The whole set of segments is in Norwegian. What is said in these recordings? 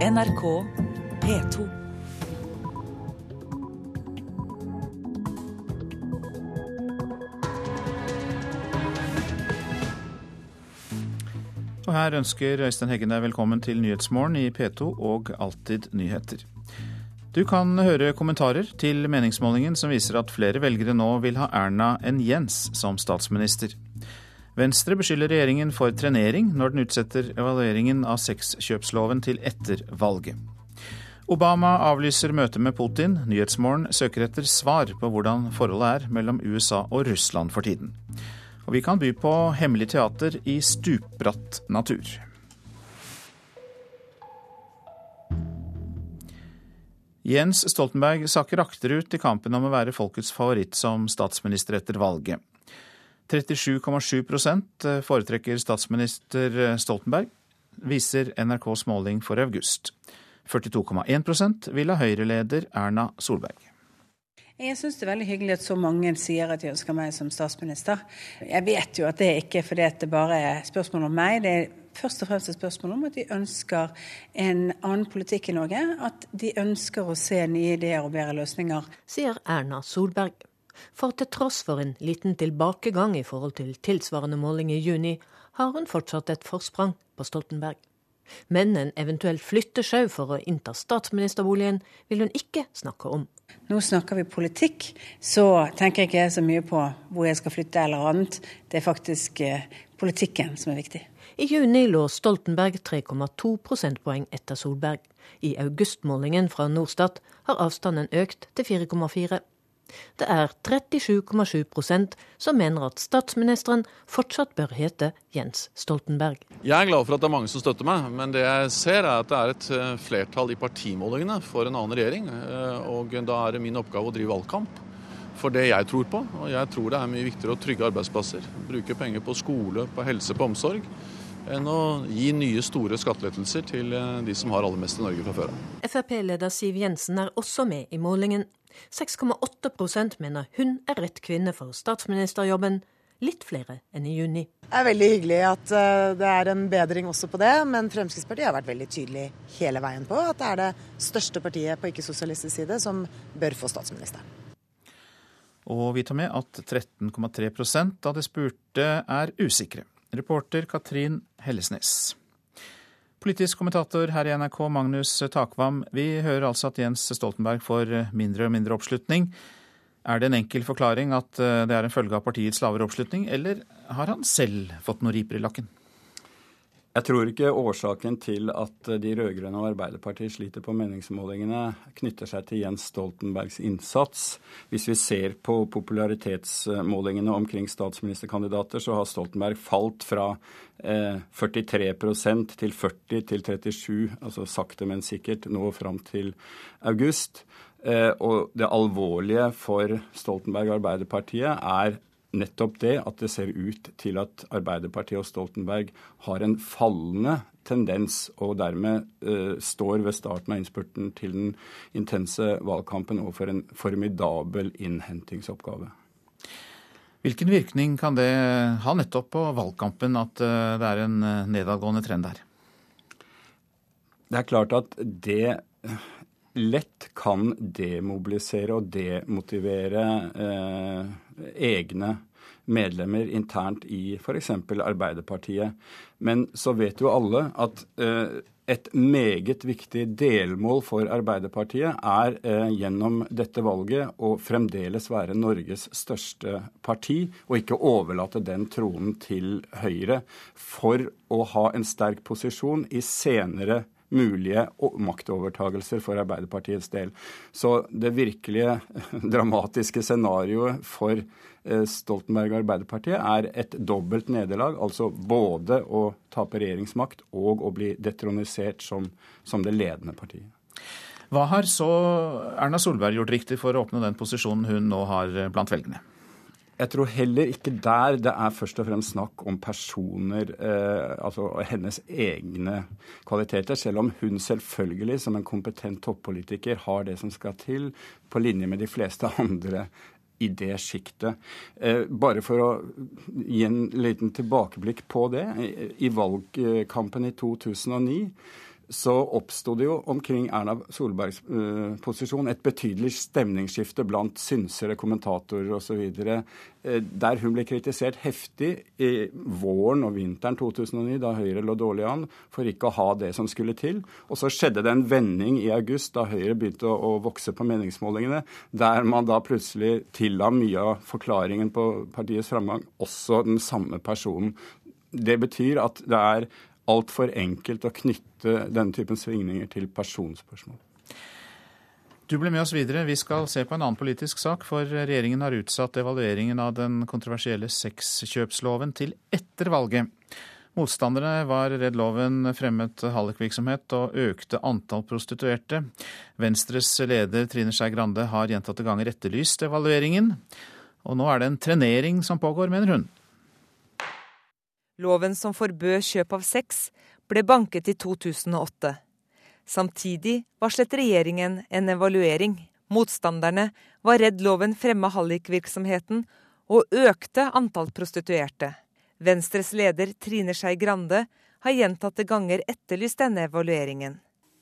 NRK P2. Og her ønsker Øystein Heggen deg velkommen til Nyhetsmorgen i P2 og Alltid nyheter. Du kan høre kommentarer til meningsmålingen som viser at flere velgere nå vil ha Erna enn Jens som statsminister. Venstre beskylder regjeringen for trenering når den utsetter evalueringen av sexkjøpsloven til etter valget. Obama avlyser møtet med Putin. Nyhetsmorgen søker etter svar på hvordan forholdet er mellom USA og Russland for tiden. Og vi kan by på hemmelig teater i stupbratt natur. Jens Stoltenberg sakker akterut i kampen om å være folkets favoritt som statsminister etter valget. 37,7% foretrekker statsminister Stoltenberg, viser NRKs måling for august. 42,1% vil ha Høyre-leder Erna Solberg. Jeg syns det er veldig hyggelig at så mange sier at de ønsker meg som statsminister. Jeg vet jo at det ikke er fordi det bare er spørsmål om meg. Det er først og fremst et spørsmål om at de ønsker en annen politikk i Norge. At de ønsker å se nye ideer og bedre løsninger. Sier Erna Solberg. For til tross for en liten tilbakegang i forhold til tilsvarende måling i juni, har hun fortsatt et forsprang på Stoltenberg. Men en eventuell flyttesjau for å innta statsministerboligen vil hun ikke snakke om. Nå snakker vi politikk, så tenker jeg ikke så mye på hvor jeg skal flytte eller annet. Det er faktisk eh, politikken som er viktig. I juni lå Stoltenberg 3,2 prosentpoeng etter Solberg. I augustmålingen fra Norstat har avstanden økt til 4,4. Det er 37,7% som mener at statsministeren fortsatt bør hete Jens Stoltenberg. Jeg er glad for at det er mange som støtter meg, men det jeg ser er at det er et eh, flertall i partimålingene for en annen regjering. Eh, og da er det min oppgave å drive valgkamp for det jeg tror på. Og jeg tror det er mye viktigere å trygge arbeidsplasser, bruke penger på skole, på helse, på omsorg enn å gi nye store skattelettelser til eh, de som har aller mest i Norge fra før av. Frp-leder Siv Jensen er også med i målingen. 6,8% mener hun er rett kvinne for statsministerjobben. Litt flere enn i juni. Det er veldig hyggelig at eh, det er en bedring også på det, men Fremskrittspartiet har vært veldig tydelig hele veien på at det er det største partiet på ikke-sosialistisk side som bør få statsministeren. Og vi tar med at 13,3% av de spurte er usikre. Reporter Katrin Hellesnes. Politisk kommentator her i NRK, Magnus Takvam. Vi hører altså at Jens Stoltenberg får mindre og mindre oppslutning. Er det en enkel forklaring at eh, det er en følge av partiets lavere oppslutning, eller har han selv fått noen riper i lakken? Jeg tror ikke årsaken til at de rød-grønne og Arbeiderpartiet sliter på meningsmålingene, knytter seg til Jens Stoltenbergs innsats. Hvis vi ser på popularitetsmålingene omkring statsministerkandidater, så har Stoltenberg falt fra eh, 43% til 40 til 37, altså sakte, men sikkert, nå fram til august. Eh, og det alvorlige for Stoltenberg og Arbeiderpartiet er nettopp det at det ser ut til at Arbeiderpartiet og Stoltenberg har en fallende tendens, og dermed uh, står ved starten av innspurten til den intense valgkampen overfor en formidabel innhentingsoppgave. Hvilken virkning kan det ha nettopp på valgkampen at uh, det er en uh, nedadgående trend der? Det er klart at det lett kan demobilisere og demotivere eh, egne medlemmer internt i f.eks. Arbeiderpartiet. Men så vet jo alle at eh, et meget viktig delmål for Arbeiderpartiet er eh, gjennom dette valget å fremdeles være Norges største parti, og ikke overlate den tronen til Høyre for å ha en sterk posisjon i senere mulige maktovertagelser for Arbeiderpartiets del. Så det virkelige dramatiske scenarioet for eh, Stoltenberg og Arbeiderpartiet er et dobbelt nederlag. Altså både å tape regjeringsmakt og å bli detronisert som, som det ledende partiet. Hva har så Erna Solberg gjort riktig for å oppnå den posisjonen hun nå har blant velgerne? Jeg tror heller ikke der det er først og fremst snakk om personer, eh, altså hennes egne kvaliteter, selv om hun selvfølgelig som en kompetent toppolitiker har det som skal til, på linje med de fleste andre i det sjiktet. Eh, bare for å gi en liten tilbakeblikk på det. I valgkampen i 2009 så oppsto det jo omkring Erna Solbergs uh, posisjon et betydelig stemningsskifte blant synsere, kommentatorer osv. Uh, der hun ble kritisert heftig i våren og vinteren 2009, da Høyre lå dårlig an for ikke å ha det som skulle til. Og så skjedde det en vending i august da Høyre begynte å, å vokse på meningsmålingene, der man da plutselig tilla mye av forklaringen på partiets framgang også den samme personen. Det betyr at det er altfor enkelt å knytte denne typen svingninger til personspørsmål. Du blir med oss videre. Vi skal se på en annen politisk sak, for regjeringen har utsatt evalueringen av den kontroversielle sexkjøpsloven til etter valget. Motstanderne var redd loven fremmet hallikvirksomhet og økte antall prostituerte. Venstres leder Trine Skei Grande har gjentatte ganger etterlyst evalueringen. Og nå er det en trenering som pågår, mener hun. Loven som forbød kjøp av sex, ble banket i 2008. Samtidig varslet regjeringen en evaluering. Motstanderne var redd loven fremma hallikvirksomheten og økte antall prostituerte. Venstres leder Trine Skei Grande har gjentatte ganger etterlyst denne evalueringen.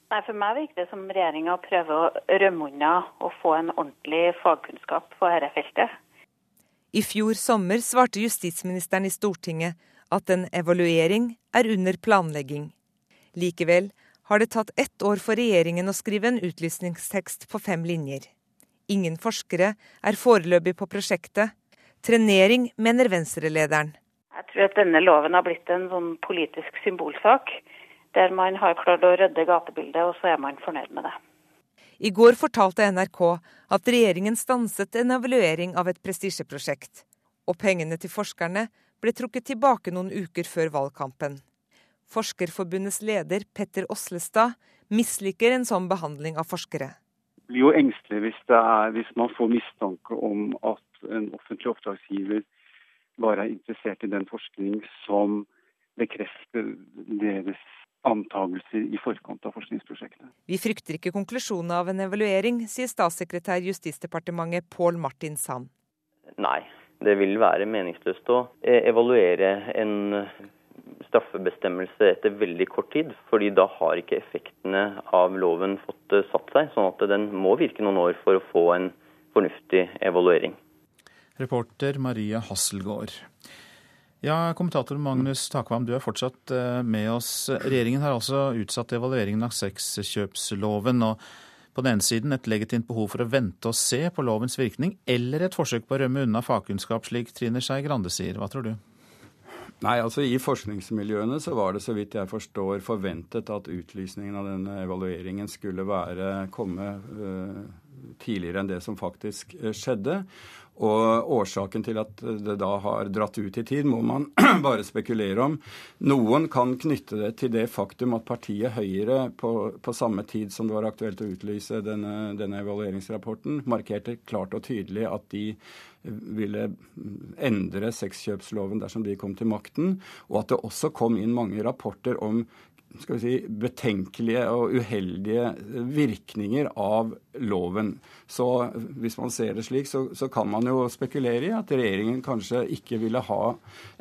Nei, For meg virker det som regjeringa prøver å rømme unna og få en ordentlig fagkunnskap på dette feltet. I fjor sommer svarte justisministeren i Stortinget at en evaluering er under planlegging. Likevel har det tatt ett år for regjeringen å skrive en utlysningstekst på fem linjer. Ingen forskere er foreløpig på prosjektet. Trenering, mener Venstre-lederen. Jeg tror at denne loven har blitt en sånn politisk symbolsak, der man har klart å rydde gatebildet, og så er man fornøyd med det. I går fortalte NRK at regjeringen stanset en evaluering av et prestisjeprosjekt. Og pengene til forskerne ble trukket tilbake noen uker før valgkampen. Forskerforbundets leder Petter Oslestad misliker en sånn behandling av forskere. Jeg blir jo engstelig hvis, er, hvis man får mistanke om at en offentlig oppdragsgiver bare er interessert i den forskning som bekrefter deres antagelser i forkant av forskningsprosjektet. Vi frykter ikke konklusjonen av en evaluering, sier statssekretær Justisdepartementet Pål Martin Sand. Nei, det vil være meningsløst å eh, evaluere en straffebestemmelse etter veldig kort tid, fordi da har ikke effektene av loven fått eh, satt seg. sånn at den må virke noen år for å få en fornuftig evaluering. Reporter Maria Hasselgaard. Ja, Kommentator Magnus Takvam, du er fortsatt eh, med oss. Regjeringen har altså utsatt evalueringen av sexkjøpsloven. og på den ene siden et legitimt behov for å vente og se på lovens virkning, eller et forsøk på å rømme unna fagkunnskap, slik Trine Skei Grande sier. Hva tror du? Nei, altså I forskningsmiljøene så var det så vidt jeg forstår forventet at utlysningen av denne evalueringen skulle være, komme uh, tidligere enn det som faktisk uh, skjedde. Og årsaken til at det da har dratt ut i tid, må man bare spekulere om. Noen kan knytte det til det faktum at partiet Høyre på, på samme tid som det var aktuelt å utlyse denne, denne evalueringsrapporten, markerte klart og tydelig at de ville endre sexkjøpsloven dersom de kom til makten, og at det også kom inn mange rapporter om skal vi si, betenkelige og uheldige virkninger av loven. Så hvis man ser det slik, så, så, kan man jo spekulere i at regjeringen kanskje ikke ville ha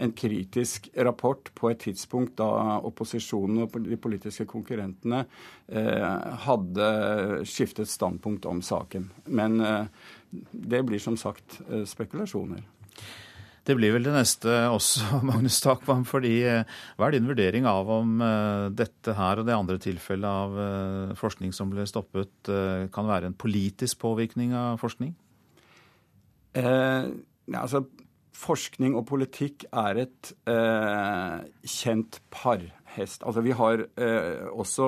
en kritisk rapport på et tidspunkt da opposisjonen og de politiske konkurrentene eh, hadde skiftet standpunkt om saken. Men eh, det blir som sagt eh, spekulasjoner. Det blir vel det neste også, Magnus Takvam. fordi eh, Hva er din vurdering av om eh, dette her og det andre tilfellet av eh, forskning som ble stoppet, kan være en politisk påvirkning av forskning? Eh, altså, forskning og politikk er et eh, kjent par hest. Altså vi har eh, også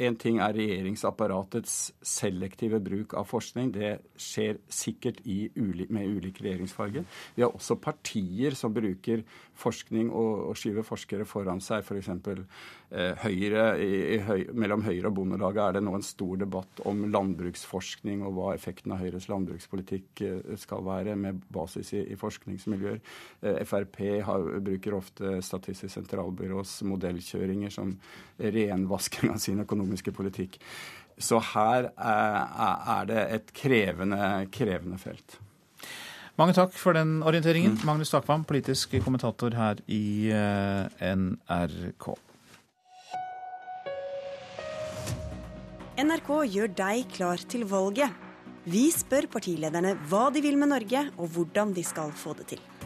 En ting er regjeringsapparatets selektive bruk av forskning. Det skjer sikkert uli, med ulik regjeringsfarge. Vi har også partier som bruker forskning og, og skyver forskere foran seg. F.eks. For eh, Høyre, høy, mellom Høyre og Bondelaget er det nå en stor debatt om landbruksforskning og hva effekten av Høyres landbrukspolitikk eh, skal være, med basis i, i forskningsmiljøer. Eh, Frp har, bruker ofte Statistisk sentralbyrås modellkjøringer som renvasking av sin økonomiske politikk. Så her er, er det et krevende, krevende felt. Mange takk for den orienteringen. Mm. Magnus Takvam, politisk kommentator her i eh, NRK. NRK gjør deg klar til valget. Vi spør partilederne hva de vil med Norge, og hvordan de skal få det til.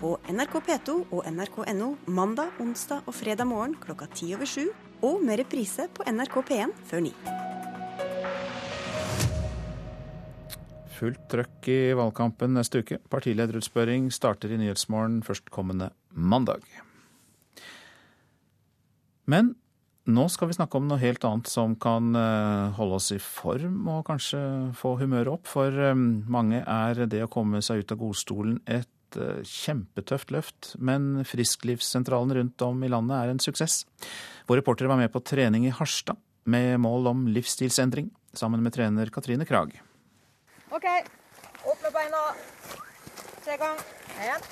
På NRK P2 og nrk.no mandag, onsdag og fredag morgen klokka ti over sju, og med reprise på NRK P1 før ni. Fullt trøkk i valgkampen neste uke. Partilederutspørring starter i Nyhetsmorgen førstkommende mandag. Men nå skal vi snakke om noe helt annet som kan eh, holde oss i form og kanskje få humøret opp. For eh, mange er det å komme seg ut av godstolen et eh, kjempetøft løft. Men frisklivssentralen rundt om i landet er en suksess. Vår reportere var med på trening i Harstad med mål om livsstilsendring, sammen med trener Katrine Krag. OK. Opp med beina. Tre ganger. Én.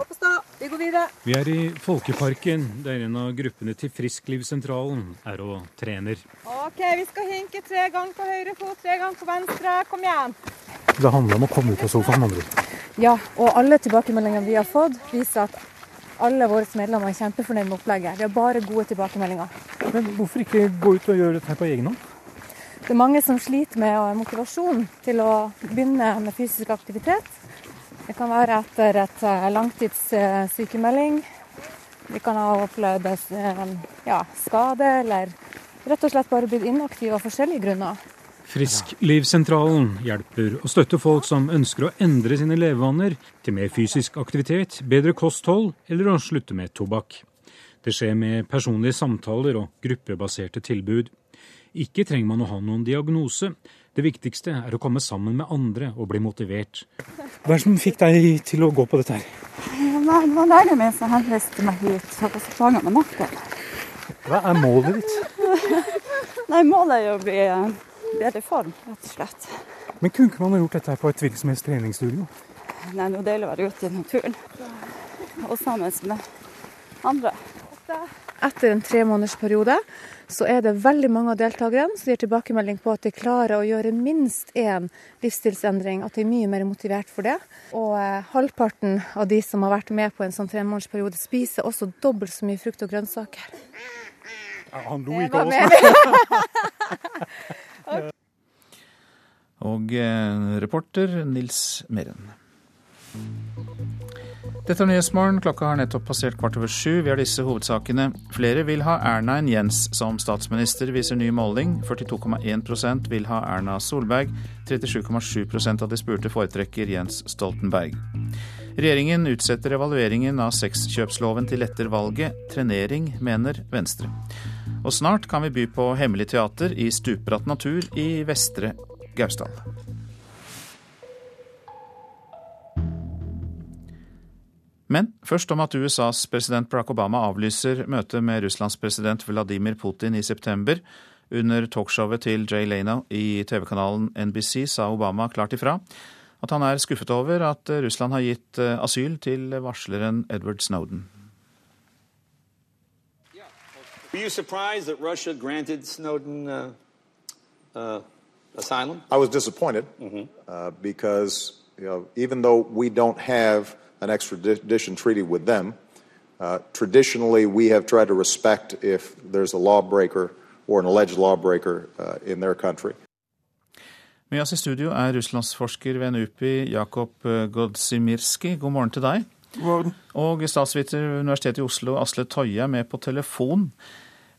Opp og stå. Vi går videre. Vi er i Folkeparken, der en av gruppene til Frisklivssentralen er og trener. OK, vi skal hinke tre ganger på høyre fot, tre ganger på venstre. Kom igjen. Det handler om å komme ut av sofaen, andre Ja, og alle tilbakemeldingene vi har fått, viser at alle våre medlemmer er kjempefornøyd med opplegget. Vi har bare gode tilbakemeldinger. Men hvorfor ikke gå ut og gjøre dette på egen hånd? Det er mange som sliter med motivasjon til å begynne med fysisk aktivitet. Det kan være etter et eh, langtidssykemelding. Vi kan ha opplevd eh, ja, skade, eller rett og slett bare blitt inaktive av forskjellige grunner. Frisklivssentralen hjelper og støtter folk som ønsker å endre sine levevaner til mer fysisk aktivitet, bedre kosthold eller å slutte med tobakk. Det skjer med personlige samtaler og gruppebaserte tilbud. Ikke trenger man å ha noen diagnose. Det viktigste er å komme sammen med andre og bli motivert. Hva er det som fikk deg til å gå på dette her? Nei, det var legen min som henviste meg hit. Så plaga nakken. Hva er målet ditt? Nei, Målet er å bli i bedre form, rett og slett. Men kunne ikke man ha gjort dette på et hvilket som helst treningsstudio? Nei, det er deilig å være ute i naturen. Og sammen med andre. Etter en tremånedersperiode så er det veldig mange av deltakerne som gir tilbakemelding på at de klarer å gjøre minst én livsstilsendring, at de er mye mer motivert for det. Og eh, halvparten av de som har vært med på en sånn tremånedersperiode, spiser også dobbelt så mye frukt og grønnsaker. Ja, han lo ikke av oss. Og eh, reporter Nils Meren. Dette er Nyhetsmorgen. Klokka har nettopp passert kvart over sju. Vi har disse hovedsakene. Flere vil ha Erna enn Jens som statsminister, viser ny måling. 42,1% vil ha Erna Solberg. 37,7% av de spurte foretrekker Jens Stoltenberg. Regjeringen utsetter evalueringen av sexkjøpsloven til etter valget. Trenering, mener Venstre. Og snart kan vi by på hemmelig teater i stupbratt natur i Vestre Gausdal. Men først om at USAs president Barack Obama avlyser møtet med Russlands president Vladimir Putin i september. Under talkshowet til Jay Leno i TV-kanalen NBC sa Obama klart ifra at han er skuffet over at Russland har gitt eh, asyl til varsleren Edward Snowden. Were you surprised that Russia granted Snowden uh, uh, asylum? I was disappointed mm-hmm. uh, because you know, even though we don't have an extradition treaty with them. Uh, traditionally, we have tried to respect if there's a lawbreaker or an alleged lawbreaker uh, in their country. Med oss i studio er russlandsforsker ved NUPI Jakob uh, Godzimirski. God morgen til deg. God morgen. Og statsviter ved Universitetet i Oslo, Asle Toje, er med på telefon.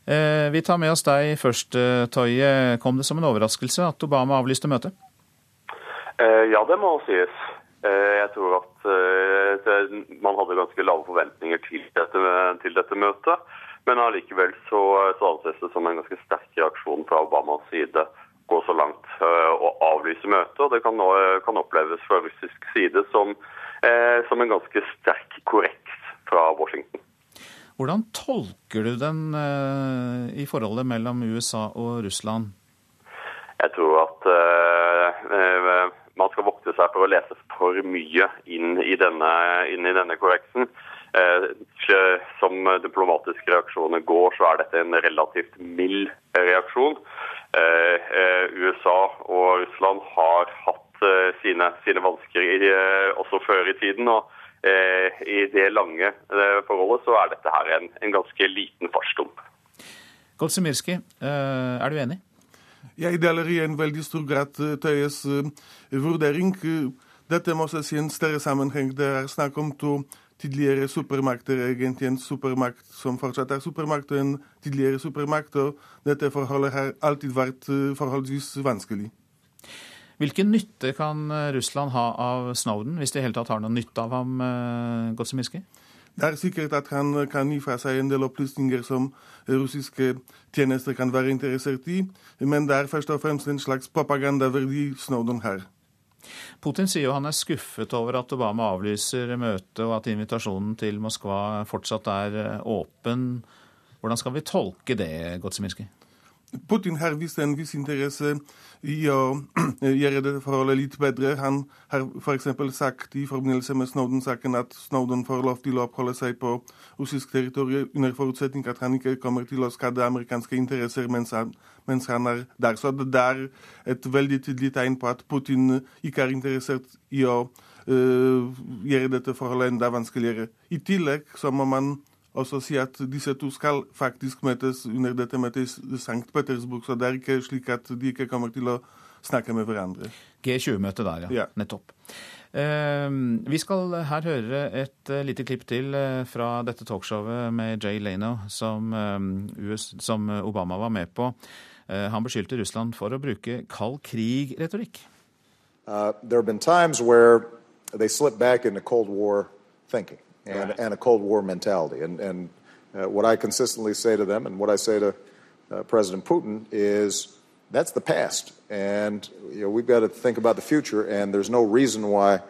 Eh, vi tar med oss deg først, Toye. Kom det som en overraskelse at Obama avlyste møtet? Eh, ja, det må sies. Eh, jeg tror at eh, man hadde ganske lave forventninger til dette, til dette møtet. Men allikevel så, så, anses det som en ganske sterk reaksjon fra Obamas side gå så langt eh, å avlyse møtet. Og det kan, kan oppleves fra russisk side som, som en ganske sterk korreks fra Washington. Hvordan tolker du den i forholdet mellom USA og Russland? Jeg tror at man skal vokte seg for å lese for mye inn i denne, inn i denne korreksen. Eh, som diplomatiske reaksjoner går, så er dette en relativt mild reaksjon. Eh, eh, USA og Russland har hatt eh, sine, sine vansker eh, også før i tiden. og eh, I det lange forholdet så er dette her en, en ganske liten fartsdump. Goltsimirski, er du enig? Jeg deler i en veldig stor grad Tøyes vurdering. Dette må ses i en større sammenheng. Det er snakk om to tidligere supermakter, egentlig en supermakt som fortsatt er supermakt, og en tidligere supermakt. Og dette forholdet har alltid vært forholdsvis vanskelig. Hvilken nytte kan Russland ha av Snowden, hvis de i hele tatt har noen nytte av ham, Gotsimiski? Det er sikkert at han kan gi fra seg en del opplysninger som russiske tjenester kan være interessert i, men det er først og fremst en slags propagandaverdi Snowden har. Putin sier jo han er skuffet over at Obama avlyser møtet, og at invitasjonen til Moskva fortsatt er eh, åpen. Hvordan skal vi tolke det, Gotsiminski? Putin har vist en viss interesse i å gjøre det forholdet litt bedre. Han har f.eks. sagt i forbindelse med Snowden-saken at Snowden får lov til å oppholde seg på russisk territorium under forutsetning at han ikke kommer til å skade amerikanske interesser mens han, mens han er der. Så det er et veldig tydelig tegn på at Putin ikke er interessert i å uh, gjøre dette forholdet enda vanskeligere. I tillegg så må man og så si at disse to skal faktisk møtes under dette møtet i St. Petersburg. Så det er ikke slik at de ikke kommer til å snakke med hverandre. G20-møte der, ja. ja. Nettopp. Ehm, vi skal her høre et eh, lite klipp til eh, fra dette talkshowet med Jay Leno, som, eh, som Obama var med på. Han beskyldte Russland for å bruke kald krig-retorikk. Uh, there have been times where they slip back into Cold War thinking. And, right. and a Cold War mentality. And, and uh, what I consistently say to them and what I say to uh, President Putin is that's the past. And you know, we've got to think about the future, and there's no reason why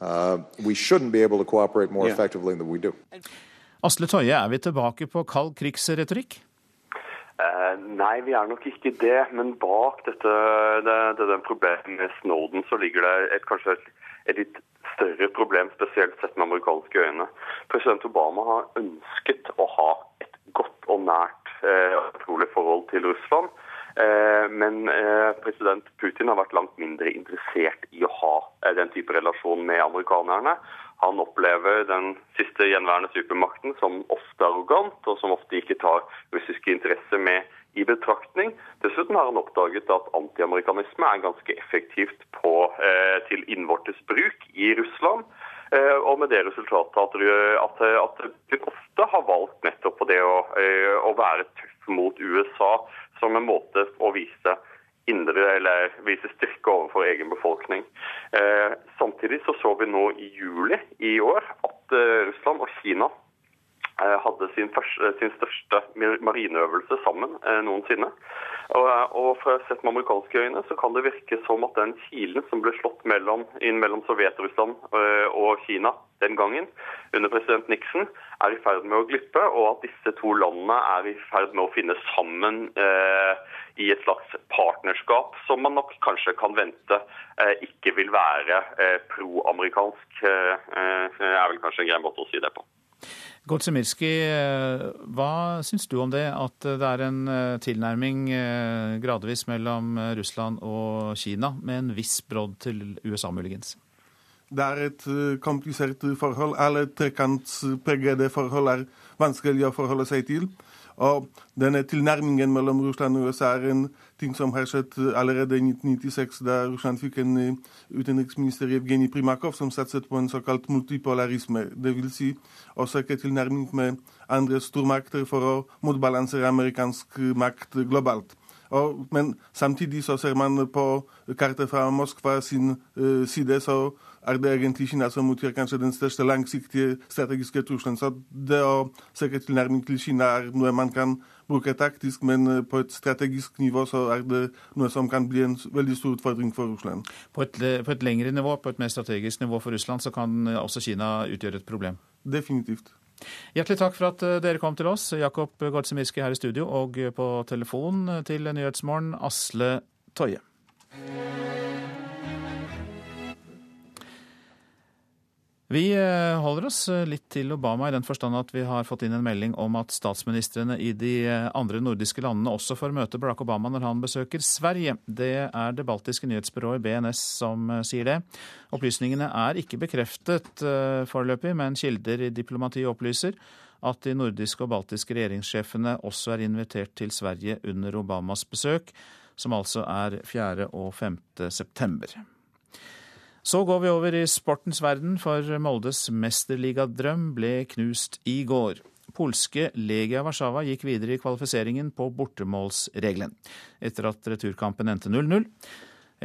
uh, we shouldn't be able to cooperate more yeah. effectively than we do. Asle Toje, er vi tilbake på kald krigsretorikk? Eh, nei, vi er nok ikke det. Men bak dette det, det, den problemet med Snowden så ligger det et, kanskje et, et litt større problem, spesielt sett med amerikanske øyne. President Obama har ønsket å ha et godt og nært eh, utrolig forhold til Russland. Eh, men eh, president Putin har vært langt mindre interessert i å ha eh, den type relasjon med amerikanerne. Han opplever den siste gjenværende supermakten som ofte arrogant, og som ofte ikke tar russiske interesser med i betraktning. Dessuten har han oppdaget at antiamerikanisme er ganske effektivt på, eh, til innvortes bruk i Russland. Eh, og med det resultatet at, at, at hun ofte har valgt nettopp på det å, eh, å være tøff mot USA som en måte å vise indre, eller vise styrke overfor egen befolkning. Eh, samtidig så så vi nå i juli i år at eh, Russland og Kina hadde sin, første, sin største marineøvelse sammen eh, noensinne. Og, eh, og fra sett med amerikanske øyne så kan det virke som at den kilen som ble slått mellom, inn mellom Sovjet-Russland og Kina den gangen, under president Nixon, er i ferd med å glippe, og at disse to landene er i ferd med å finne sammen eh, i et slags partnerskap som man nok kanskje kan vente eh, ikke vil være eh, pro-amerikansk. er vel kanskje en grei måte å si det på. Goltsimirski, eh, hva syns du om det at det er en eh, tilnærming eh, gradvis mellom Russland og Kina, med en viss brodd til USA muligens? Det er et komplisert forhold. Alle trekantspregede forhold er vanskelig å forholde seg til. Og denne tilnærmingen mellom Russland og USA er en ting som har skjedd allerede i 1996, da Russland fikk en eh, utenriksminister Evgenij Primakov som satset på en såkalt multipolarisme. Det vil si å søke tilnærming med andre stormakter for å motbalansere amerikansk makt globalt. Og, men samtidig så ser man på kartet fra Moskva sin uh, side, så er det egentlig Kina som utgjør kanskje den største langsiktige strategiske trusselen. Så det å søke tilnærming til Kina er noe man kan bruke taktisk, men eh, på et strategisk nivå så er det noe som kan bli en veldig stor utfordring for Russland. På et, på et lengre nivå, på et mer strategisk nivå for Russland, så kan eh, også Kina utgjøre et problem? Definitivt. Hjertelig takk for at eh, dere kom til oss, Jakob Gortsemirski her i studio, og på telefon til Nyhetsmorgen, Asle Toje. Vi eh, holder oss eh, litt til Obama i den forstand at vi har fått inn en melding om at statsministrene i de eh, andre nordiske landene også får møte Barack Obama når han besøker Sverige. Det er det baltiske nyhetsbyrået BNS som sier det. Opplysningene er ikke bekreftet foreløpig, men kilder i diplomatiet opplyser at de nordiske og baltiske regjeringssjefene også er invitert til Sverige under Obamas besøk, som altså er 4. og 5. september. Så går vi over i sportens verden, for Moldes mesterligadrøm ble knust i går. Polske Legia Warszawa gikk videre i kvalifiseringen på bortemålsregelen, etter at returkampen endte 0-0.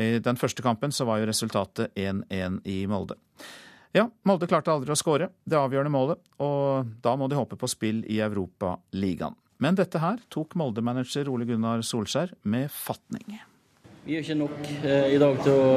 I den første kampen så var jo resultatet 1-1 i Molde. Ja, Molde klarte aldri å skåre det avgjørende målet, og da må de håpe på spill i Europaligaen. Men dette her tok Molde-manager Ole Gunnar Solskjær med fatning. Vi gjør ikke nok eh, i dag til å,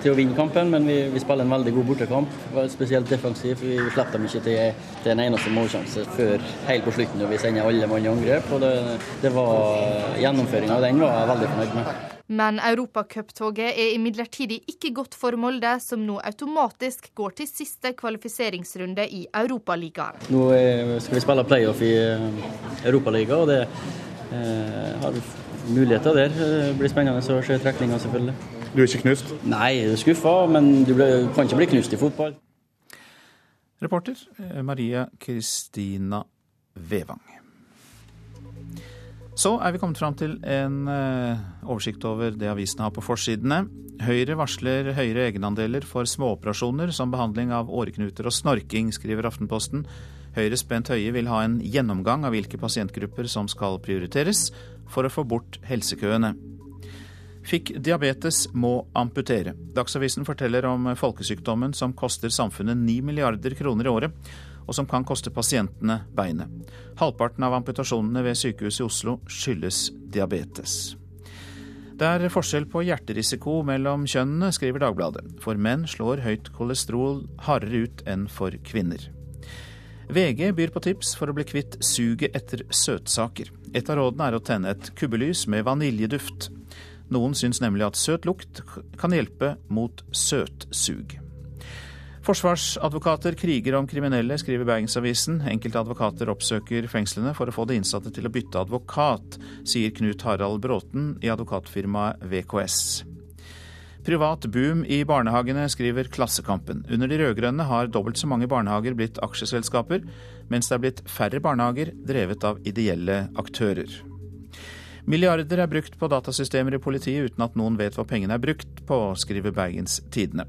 til å, vinne kampen, men vi, vi, spiller en veldig god bortekamp. Spesielt defensivt. Vi slipper dem ikke til, til en eneste målsjanse før helt på slutten, når vi sender alle mann i angrep. og det, det var Gjennomføringa av den var jeg veldig fornøyd med. Men europacuptoget er imidlertid ikke godt for Molde, som nå automatisk går til siste kvalifiseringsrunde i Europaligaen. Nå skal vi spille playoff i eh, Europaligaen, og det eh, har vi muligheter der. Det blir spennende å se trekninga, selvfølgelig. Du er ikke knust? Nei, jeg er skuffa, men du kan ikke bli knust i fotball. Reporter eh, Maria Kristina Vevang. Så er vi kommet fram til en eh, oversikt over det avisene har på forsidene. Høyre varsler høyere egenandeler for småoperasjoner som behandling av åreknuter og snorking, skriver Aftenposten. Høyres Bent Høie vil ha en gjennomgang av hvilke pasientgrupper som skal prioriteres, for å få bort helsekøene. Fikk diabetes, må amputere. Dagsavisen forteller om folkesykdommen som koster samfunnet 9 milliarder kroner i året, og som kan koste pasientene beinet. Halvparten av amputasjonene ved sykehuset i Oslo skyldes diabetes. Det er forskjell på hjerterisiko mellom kjønnene, skriver Dagbladet. For menn slår høyt kolesterol hardere ut enn for kvinner. VG byr på tips for å bli kvitt suget etter søtsaker. Et av rådene er å tenne et kubbelys med vaniljeduft. Noen syns nemlig at søt lukt kan hjelpe mot søtsug. Forsvarsadvokater kriger om kriminelle, skriver Bergensavisen. Enkelte advokater oppsøker fengslene for å få de innsatte til å bytte advokat, sier Knut Harald Bråten i advokatfirmaet VKS. Privat boom i barnehagene, skriver Klassekampen. Under de rød-grønne har dobbelt så mange barnehager blitt aksjeselskaper, mens det er blitt færre barnehager drevet av ideelle aktører. Milliarder er brukt på datasystemer i politiet uten at noen vet hva pengene er brukt på, skriver Bergens Tidende.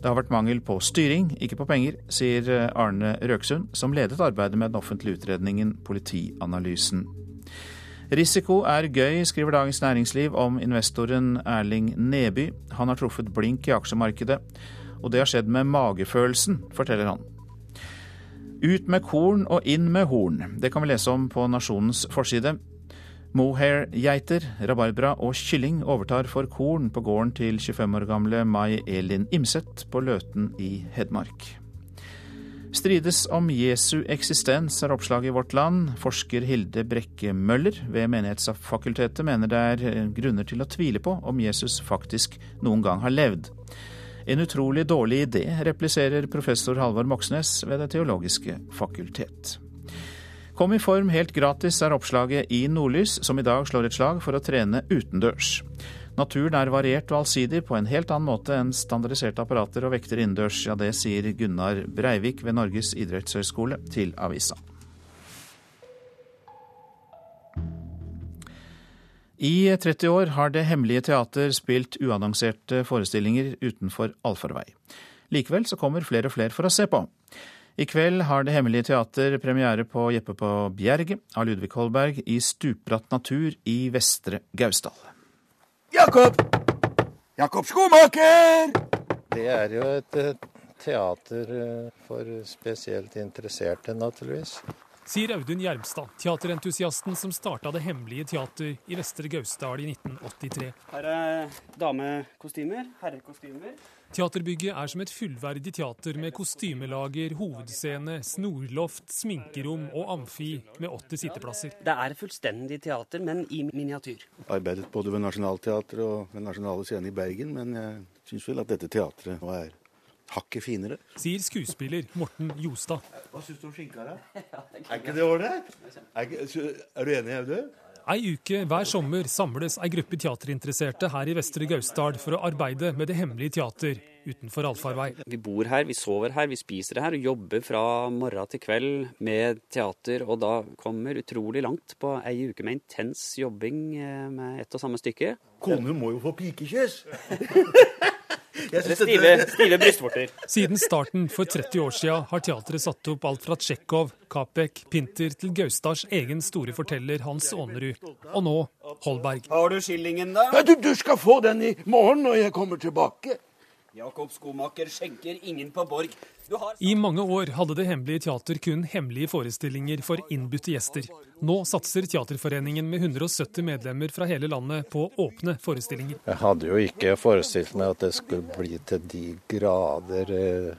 Det har vært mangel på styring, ikke på penger, sier Arne Røksund, som ledet arbeidet med den offentlige utredningen Politianalysen. Risiko er gøy, skriver Dagens Næringsliv om investoren Erling Neby. Han har truffet blink i aksjemarkedet, og det har skjedd med magefølelsen, forteller han. Ut med korn og inn med horn. Det kan vi lese om på Nasjonens forside. Mohair-geiter, rabarbra og kylling overtar for korn på gården til 25 år gamle Mai Elin Imset på Løten i Hedmark. Strides om Jesu eksistens, er oppslaget i Vårt Land. Forsker Hilde Brekke Møller ved Menighetsfakultetet mener det er eh, grunner til å tvile på om Jesus faktisk noen gang har levd. En utrolig dårlig idé, repliserer professor Halvor Moxnes ved Det teologiske fakultet. Kom i form helt gratis, er oppslaget i Nordlys, som i dag slår et slag for å trene utendørs. Naturen er variert og allsidig på en helt annen måte enn standardiserte apparater og vekter innendørs. Ja, det sier Gunnar Breivik ved Norges idrettshøgskole til avisa. I 30 år har Det Hemmelige Teater spilt uannonserte forestillinger utenfor allfarvei. Likevel så kommer flere og flere for å se på. I kveld har Det Hemmelige Teater premiere på Jeppe på Bjerget av Ludvig Holberg i stupbratt natur i Vestre Gausdal. Jakob! Jakob Skomaker! Det er jo et teater eh, for spesielt interesserte, naturligvis. Sier Audun Gjermstad, teaterentusiasten som starta Det Hemmelige Teater i Vestre Gausdal i 1983. Her er damekostymer, herrekostymer. Teaterbygget er som et fullverdig teater med kostymelager, hovedscene, snorloft, sminkerom og amfi med 80 sitteplasser. Det er fullstendig teater, men i miniatyr. Arbeidet både ved Nationaltheatret og ved Nasjonale Scene i Bergen, men jeg syns vel at dette teatret nå er hakket finere. Sier skuespiller Morten Jostad. Hva syns du om skinka, da? Er ikke det ålreit? Er, er, du enig, Audun? Ei uke hver sommer samles ei gruppe teaterinteresserte her i Vestre Gausdal for å arbeide med Det hemmelige teater utenfor allfarvei. Vi bor her, vi sover her, vi spiser her og jobber fra morgen til kveld med teater. Og da kommer utrolig langt på ei uke med intens jobbing eh, med ett og samme stykke. Kone må jo få pikekyss! Stive, stive brystvorter. Siden starten for 30 år siden har teatret satt opp alt fra Tsjekhov, Kapek, Pinter til Gausdals egen store forteller Hans Aanerud, og nå Holberg. Har du skillingen, da? Ja, du, du skal få den i morgen når jeg kommer tilbake. Jakob Skomaker skjenker ingen på Borg. Har... I mange år hadde Det Hemmelige Teater kun hemmelige forestillinger for innbudte gjester. Nå satser Teaterforeningen med 170 medlemmer fra hele landet på åpne forestillinger. Jeg hadde jo ikke forestilt meg at det skulle bli til de grader eh,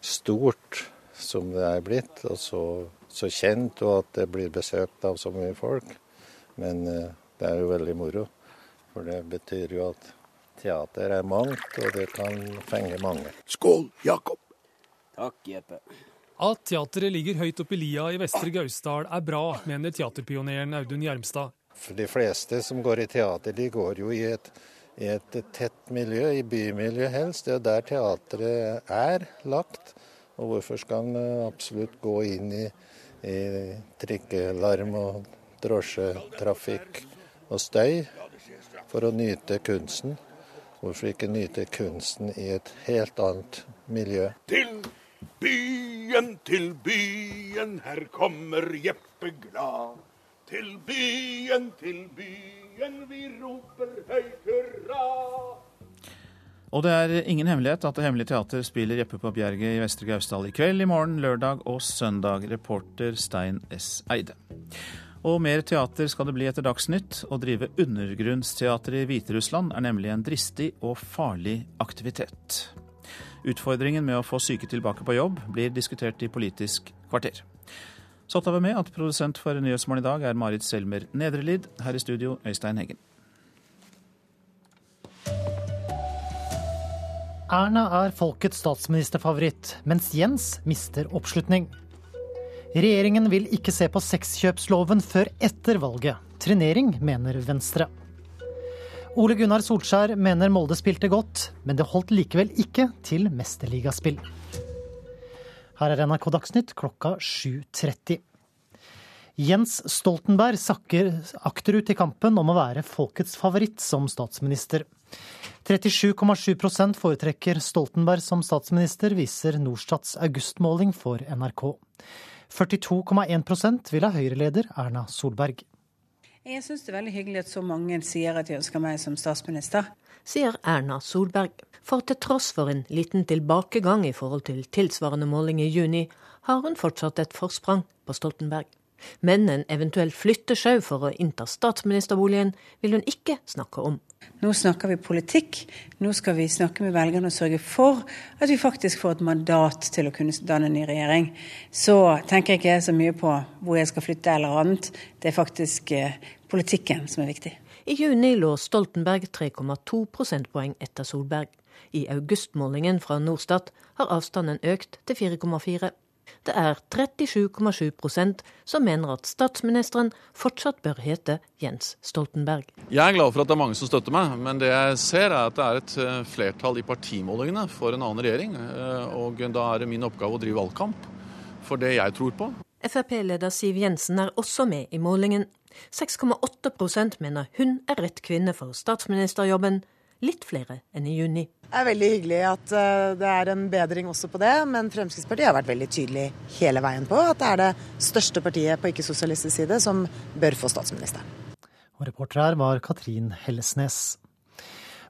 stort som det er blitt, og så, så kjent, og at det blir besøkt av så mye folk. Men eh, det er jo veldig moro, for det betyr jo at teater er mangt, og det kan fenge mange. Skål, Jakob. Takk, Jeppe. At teateret ligger høyt oppe i lia i Vestre Gausdal er bra, mener teaterpioneren Audun Gjermstad. For de fleste som går i teater, de går jo i et, i et tett miljø, i bymiljø helst. Det er der teatret er lagt. Og hvorfor skal en absolutt gå inn i, i trikkelarm og drosjetrafikk og støy for å nyte kunsten? Hvorfor ikke nyte kunsten i et helt annet miljø? Til byen, til byen, her kommer Jeppe glad. Til byen, til byen, vi roper høyt hurra. Og det er ingen hemmelighet at Det Hemmelige Teater spiller Jeppe på Bjerget i Vestre Gausdal i kveld, i morgen, lørdag og søndag. Reporter Stein S. Eide. Og mer teater skal det bli etter Dagsnytt. Å drive undergrunnsteater i Hviterussland er nemlig en dristig og farlig aktivitet. Utfordringen med å få syke tilbake på jobb blir diskutert i Politisk kvarter. Så tar vi med at produsent for Nyhetsmorgen i dag er Marit Selmer Nedrelid. Her i studio, Øystein Heggen. Erna er folkets statsministerfavoritt, mens Jens mister oppslutning. Regjeringen vil ikke se på sexkjøpsloven før etter valget. Trenering, mener Venstre. Ole Gunnar Solskjær mener Molde spilte godt, men det holdt likevel ikke til mesterligaspill. Her er NRK Dagsnytt klokka 7.30. Jens Stoltenberg sakker akterut i kampen om å være folkets favoritt som statsminister. 37,7% foretrekker Stoltenberg som statsminister, viser Norstats augustmåling for NRK. 42,1 vil ha Høyre-leder Erna Solberg. Jeg syns det er veldig hyggelig at så mange sier at de ønsker meg som statsminister. Sier Erna Solberg. For til tross for en liten tilbakegang i forhold til tilsvarende måling i juni, har hun fortsatt et forsprang på Stoltenberg. Men en eventuell flyttesjau for å innta statsministerboligen vil hun ikke snakke om. Nå snakker vi politikk. Nå skal vi snakke med velgerne og sørge for at vi faktisk får et mandat til å kunne danne en ny regjering. Så tenker jeg ikke så mye på hvor jeg skal flytte eller annet. Det er faktisk eh, politikken som er viktig. I juni lå Stoltenberg 3,2 prosentpoeng etter Solberg. I augustmålingen fra Norstat har avstanden økt til 4,4 det er 37,7% som mener at statsministeren fortsatt bør hete Jens Stoltenberg. Jeg er glad for at det er mange som støtter meg, men det jeg ser er at det er et eh, flertall i partimålingene for en annen regjering. Eh, og da er det min oppgave å drive valgkamp for det jeg tror på. Frp-leder Siv Jensen er også med i målingen. 6,8% mener hun er rett kvinne for statsministerjobben, litt flere enn i juni. Det er veldig hyggelig at eh, det er en bedring også på det, men Fremskrittspartiet har vært veldig tydelig hele veien på at det er det største partiet på ikke-sosialistisk side som bør få statsministeren. Og reporter her var Katrin Hellesnes.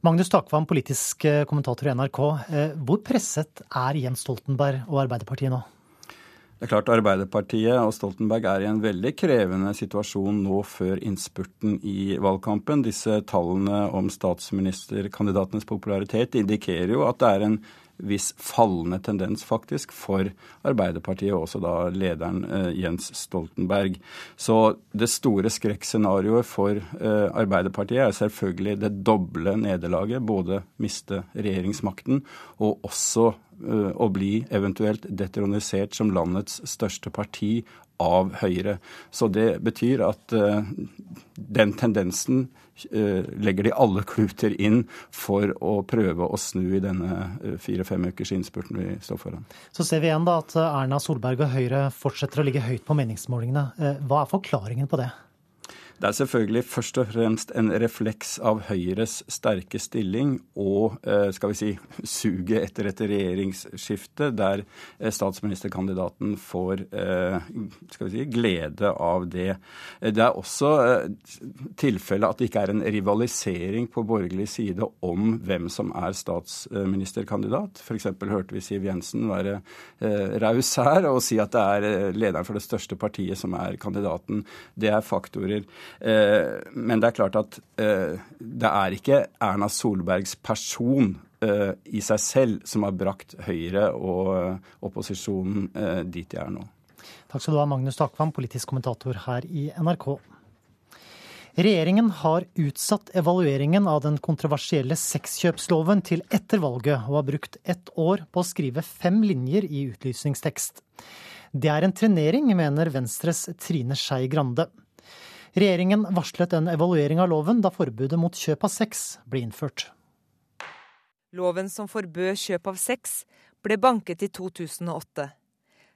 Magnus Takvam, politisk eh, kommentator i NRK. Eh, hvor presset er Jens Stoltenberg og Arbeiderpartiet nå? Det er klart Arbeiderpartiet og Stoltenberg er i en veldig krevende situasjon nå før innspurten i valgkampen. Disse tallene om statsministerkandidatenes popularitet indikerer jo at det er en viss fallende tendens, faktisk, for Arbeiderpartiet og også da lederen eh, Jens Stoltenberg. Så det store skrekkscenarioet for eh, Arbeiderpartiet er selvfølgelig det doble nederlaget. Både miste regjeringsmakten og også å bli eventuelt detronisert som landets største parti av Høyre. Så det betyr at uh, den tendensen uh, legger de alle kluter inn for å prøve å snu i denne fire-fem ukers innspurten vi står foran. Så ser vi igjen da at Erna Solberg og Høyre fortsetter å ligge høyt på meningsmålingene. Hva er forklaringen på det? Det er selvfølgelig først og fremst en refleks av Høyres sterke stilling og eh, skal vi si, suget etter et regjeringsskifte, der eh, statsministerkandidaten får eh, skal vi si, glede av det. Det er også tilfelle at det ikke er en rivalisering på borgerlig side om hvem som er statsministerkandidat. F.eks. hørte vi Siv Jensen være raus her og si at det er lederen for det største partiet som er kandidaten. Det er faktorer. Eh, men det er klart at eh, det er ikke Erna Solbergs person eh, i seg selv som har brakt Høyre og opposisjonen dit de er nå. Takk skal du ha, Magnus Takvam, politisk kommentator her i NRK. Regjeringen har utsatt evalueringen av den kontroversielle sexkjøpsloven til etter valget, og har brukt ett år på å skrive fem linjer i utlysningstekst. Det er en trenering, mener Venstres Trine Skei Grande. Regjeringen varslet en evaluering av loven da forbudet mot kjøp av sex ble innført. Loven som forbød kjøp av sex, ble banket i 2008.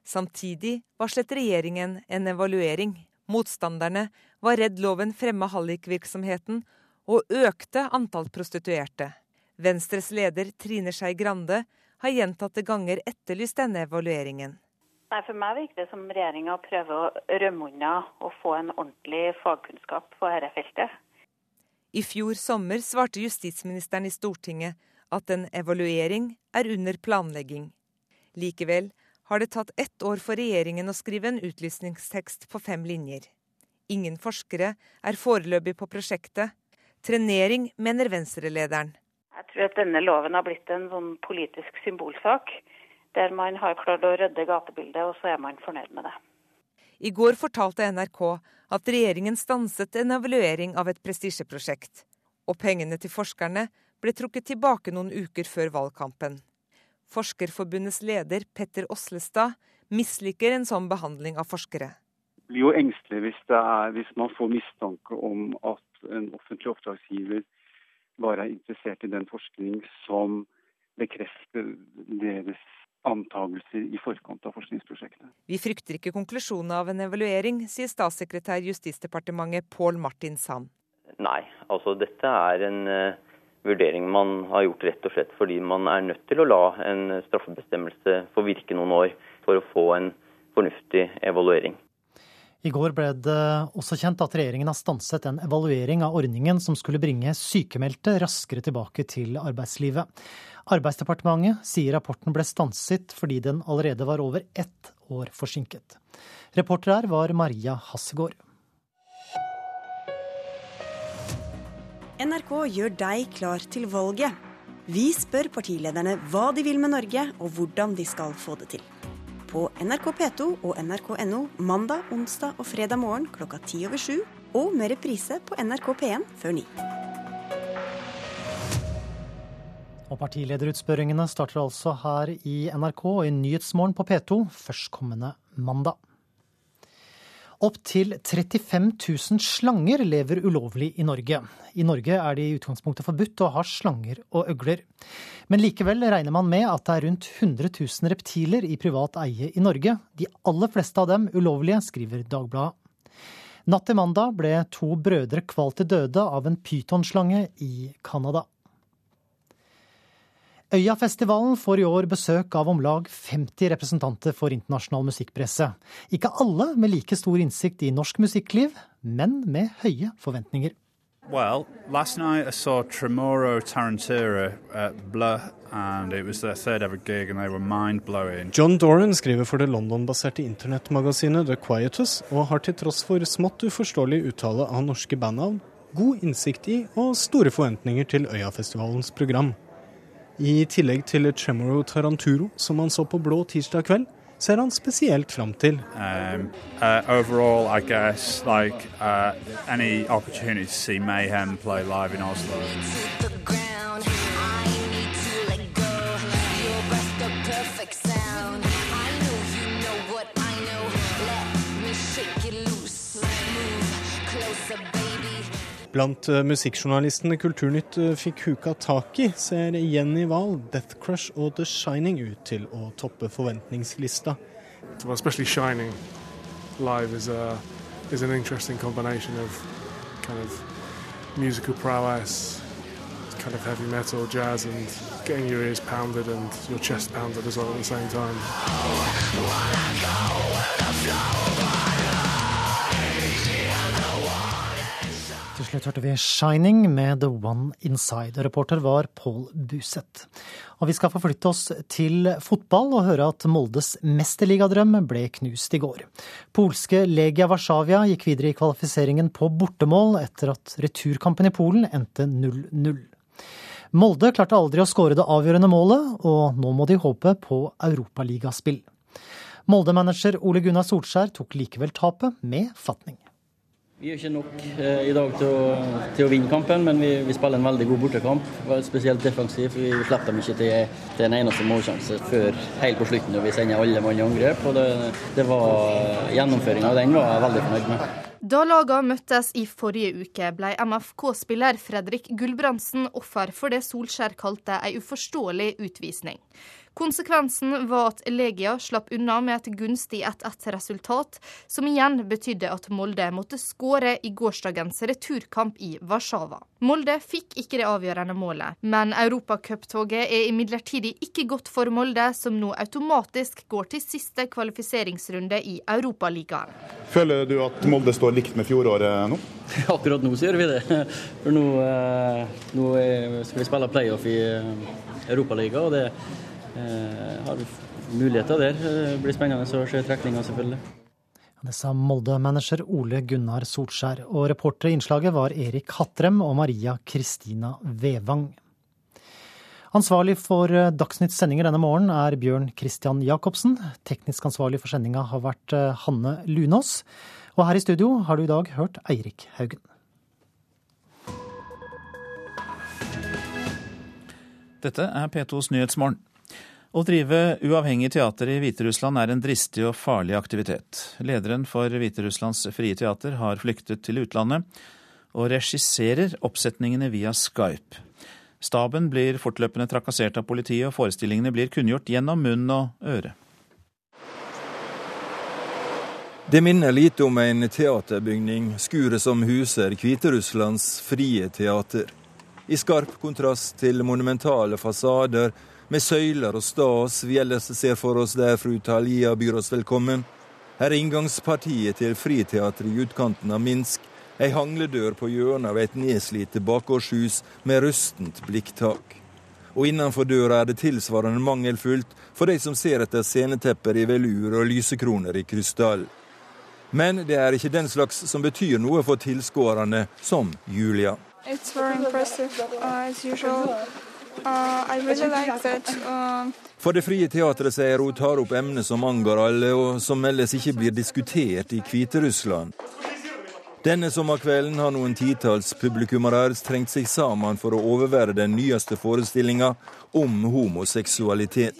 Samtidig varslet regjeringen en evaluering. Motstanderne var redd loven fremma hallikvirksomheten og økte antall prostituerte. Venstres leder Trine Skei Grande har gjentatte ganger etterlyst denne evalueringen. Nei, For meg virker det som regjeringa prøver å rømme unna og få en ordentlig fagkunnskap på dette feltet. I fjor sommer svarte justisministeren i Stortinget at en evaluering er under planlegging. Likevel har det tatt ett år for regjeringen å skrive en utlysningstekst på fem linjer. Ingen forskere er foreløpig på prosjektet. Trenering, mener Venstre-lederen. Jeg tror at denne loven har blitt en sånn politisk symbolsak der man har klart å rydde gatebildet, og så er man fornøyd med det. I går fortalte NRK at regjeringen stanset en evaluering av et prestisjeprosjekt. Og pengene til forskerne ble trukket tilbake noen uker før valgkampen. Forskerforbundets leder Petter Oslestad misliker en sånn behandling av forskere. Jeg blir jo engstelig hvis, er, hvis man får mistanke om at en offentlig oppdragsgiver bare er interessert i den forskning som bekrefter deres antagelser i forkant av forskningsprosjektet. Vi frykter ikke konklusjonen av en evaluering, sier statssekretær Justisdepartementet Pål Martin Sand. Nei, altså dette er en uh, vurdering man har gjort rett og slett fordi man er nødt til å la en straffebestemmelse få virke noen år for å få en fornuftig evaluering. I går ble det også kjent at regjeringen har stanset en evaluering av ordningen som skulle bringe sykemeldte raskere tilbake til arbeidslivet. Arbeidsdepartementet sier rapporten ble stanset fordi den allerede var over ett år forsinket. Reporter her var Maria Hassegård. NRK gjør deg klar til valget. Vi spør partilederne hva de vil med Norge, og hvordan de skal få det til. På NRK P2 og nrk.no mandag, onsdag og fredag morgen klokka ti over sju, og med reprise på NRK P1 før ni. Og partilederutspørringene starter altså her i NRK og i Nyhetsmorgen på P2 førstkommende mandag. Opptil 35 000 slanger lever ulovlig i Norge. I Norge er det i utgangspunktet forbudt å ha slanger og øgler. Men likevel regner man med at det er rundt 100 000 reptiler i privat eie i Norge. De aller fleste av dem ulovlige, skriver Dagbladet. Natt til mandag ble to brødre kvalt til døde av en pytonslange i Canada. Øyafestivalen får i år besøk av om lag 50 representanter for internasjonal musikkpresse. Ikke alle med like stor innsikt i norsk musikkliv, men med høye forventninger. Well, last night I saw Tremoro Tarantira at Blur, and it was their third ever gig, and they were mind-blowing. John Doran skriver for det London-baserte internettmagasinet The Quietus, og har til tross for smått uforståelig uttale av norske bandnavn, god innsikt i og store forventninger til Øyafestivalens program. I tillegg til Chemoro Taranturo, som han så på Blå tirsdag kveld, ser han spesielt fram til. Um, uh, overall, I guess, like uh, any opportunity to see Mayhem play live in Oslo. Blant eh, musikkjournalistene Kulturnytt eh, fikk huka tak i, ser Jenny Wahl, Death Crush og The Shining ut til å toppe forventningslista. Well, Shining live is a is an interesting combination of kind of musical prowess, kind of heavy metal, jazz, and getting your ears pounded and your chest pounded as well at the same time. Slutt hørte vi 'Shining' med The One Inside. Reporter var Pål Buseth. Og vi skal forflytte oss til fotball og høre at Moldes mesterligadrøm ble knust i går. Polske Legia Warszawa gikk videre i kvalifiseringen på bortemål etter at returkampen i Polen endte 0-0. Molde klarte aldri å skåre det avgjørende målet, og nå må de håpe på europaligaspill. Molde-manager Ole Gunnar Solskjær tok likevel tapet med fatning. Vi gjør ikke nok eh, i dag til å, til å, vinne kampen, men vi, vi, spiller en veldig god bortekamp. Spesielt defensivt. Vi slipper dem ikke til, til en eneste målsjanse før helt på slutten, når vi sender alle mann i angrep. og det, det var Gjennomføringa av den var jeg veldig fornøyd med. Da lagene møttes i forrige uke, ble MFK-spiller Fredrik Gulbrandsen offer for det Solskjær kalte ei uforståelig utvisning. Konsekvensen var at Legia slapp unna med et gunstig 1-1-resultat, som igjen betydde at Molde måtte skåre i gårsdagens returkamp i Warszawa. Molde fikk ikke det avgjørende målet, men europacuptoget er imidlertid ikke godt for Molde, som nå automatisk går til siste kvalifiseringsrunde i Europaligaen. Føler du at Molde står likt med fjoråret nå? Akkurat nå så gjør vi det. For nå, eh, nå skal vi spille playoff i eh, Europaligaen. Eh, har muligheter der. Det blir spennende å se trekninga, selvfølgelig. Det sa Molde-manager Ole Gunnar Solskjær. Og reportere i innslaget var Erik Hattrem og Maria Kristina Vevang. Ansvarlig for eh, Dagsnytts sendinger denne morgenen er Bjørn Christian Jacobsen. Teknisk ansvarlig for sendinga har vært eh, Hanne Lunås. Og her i studio har du i dag hørt Eirik Haugen. Dette er P2s Nyhetsmorgen. Å drive uavhengig teater i Hviterussland er en dristig og farlig aktivitet. Lederen for Hviterusslands frie teater har flyktet til utlandet og regisserer oppsetningene via Skype. Staben blir fortløpende trakassert av politiet, og forestillingene blir kunngjort gjennom munn og øre. Det minner lite om en teaterbygning, skuret som huser Hviterusslands frie teater. I skarp kontrast til monumentale fasader med søyler og stas vi ellers ser for oss der fru Thalia byr oss velkommen. Her er inngangspartiet til Friteatret i utkanten av Minsk. Ei hangledør på hjørnet av et nedslite bakgårdshus med rustent blikktak. Og innenfor døra er det tilsvarende mangelfullt for de som ser etter scenetepper i velur og lysekroner i krystall. Men det er ikke den slags som betyr noe for tilskuerne, som Julia. It's very impressive, uh, as usual. Uh, uh, For Det Frie Teatret sier hun tar opp emner som angår alle, og som ellers ikke blir diskutert i Hviterussland. Denne sommerkvelden har noen titalls publikummere trengt seg sammen for å overvære den nyeste forestillinga om homoseksualitet.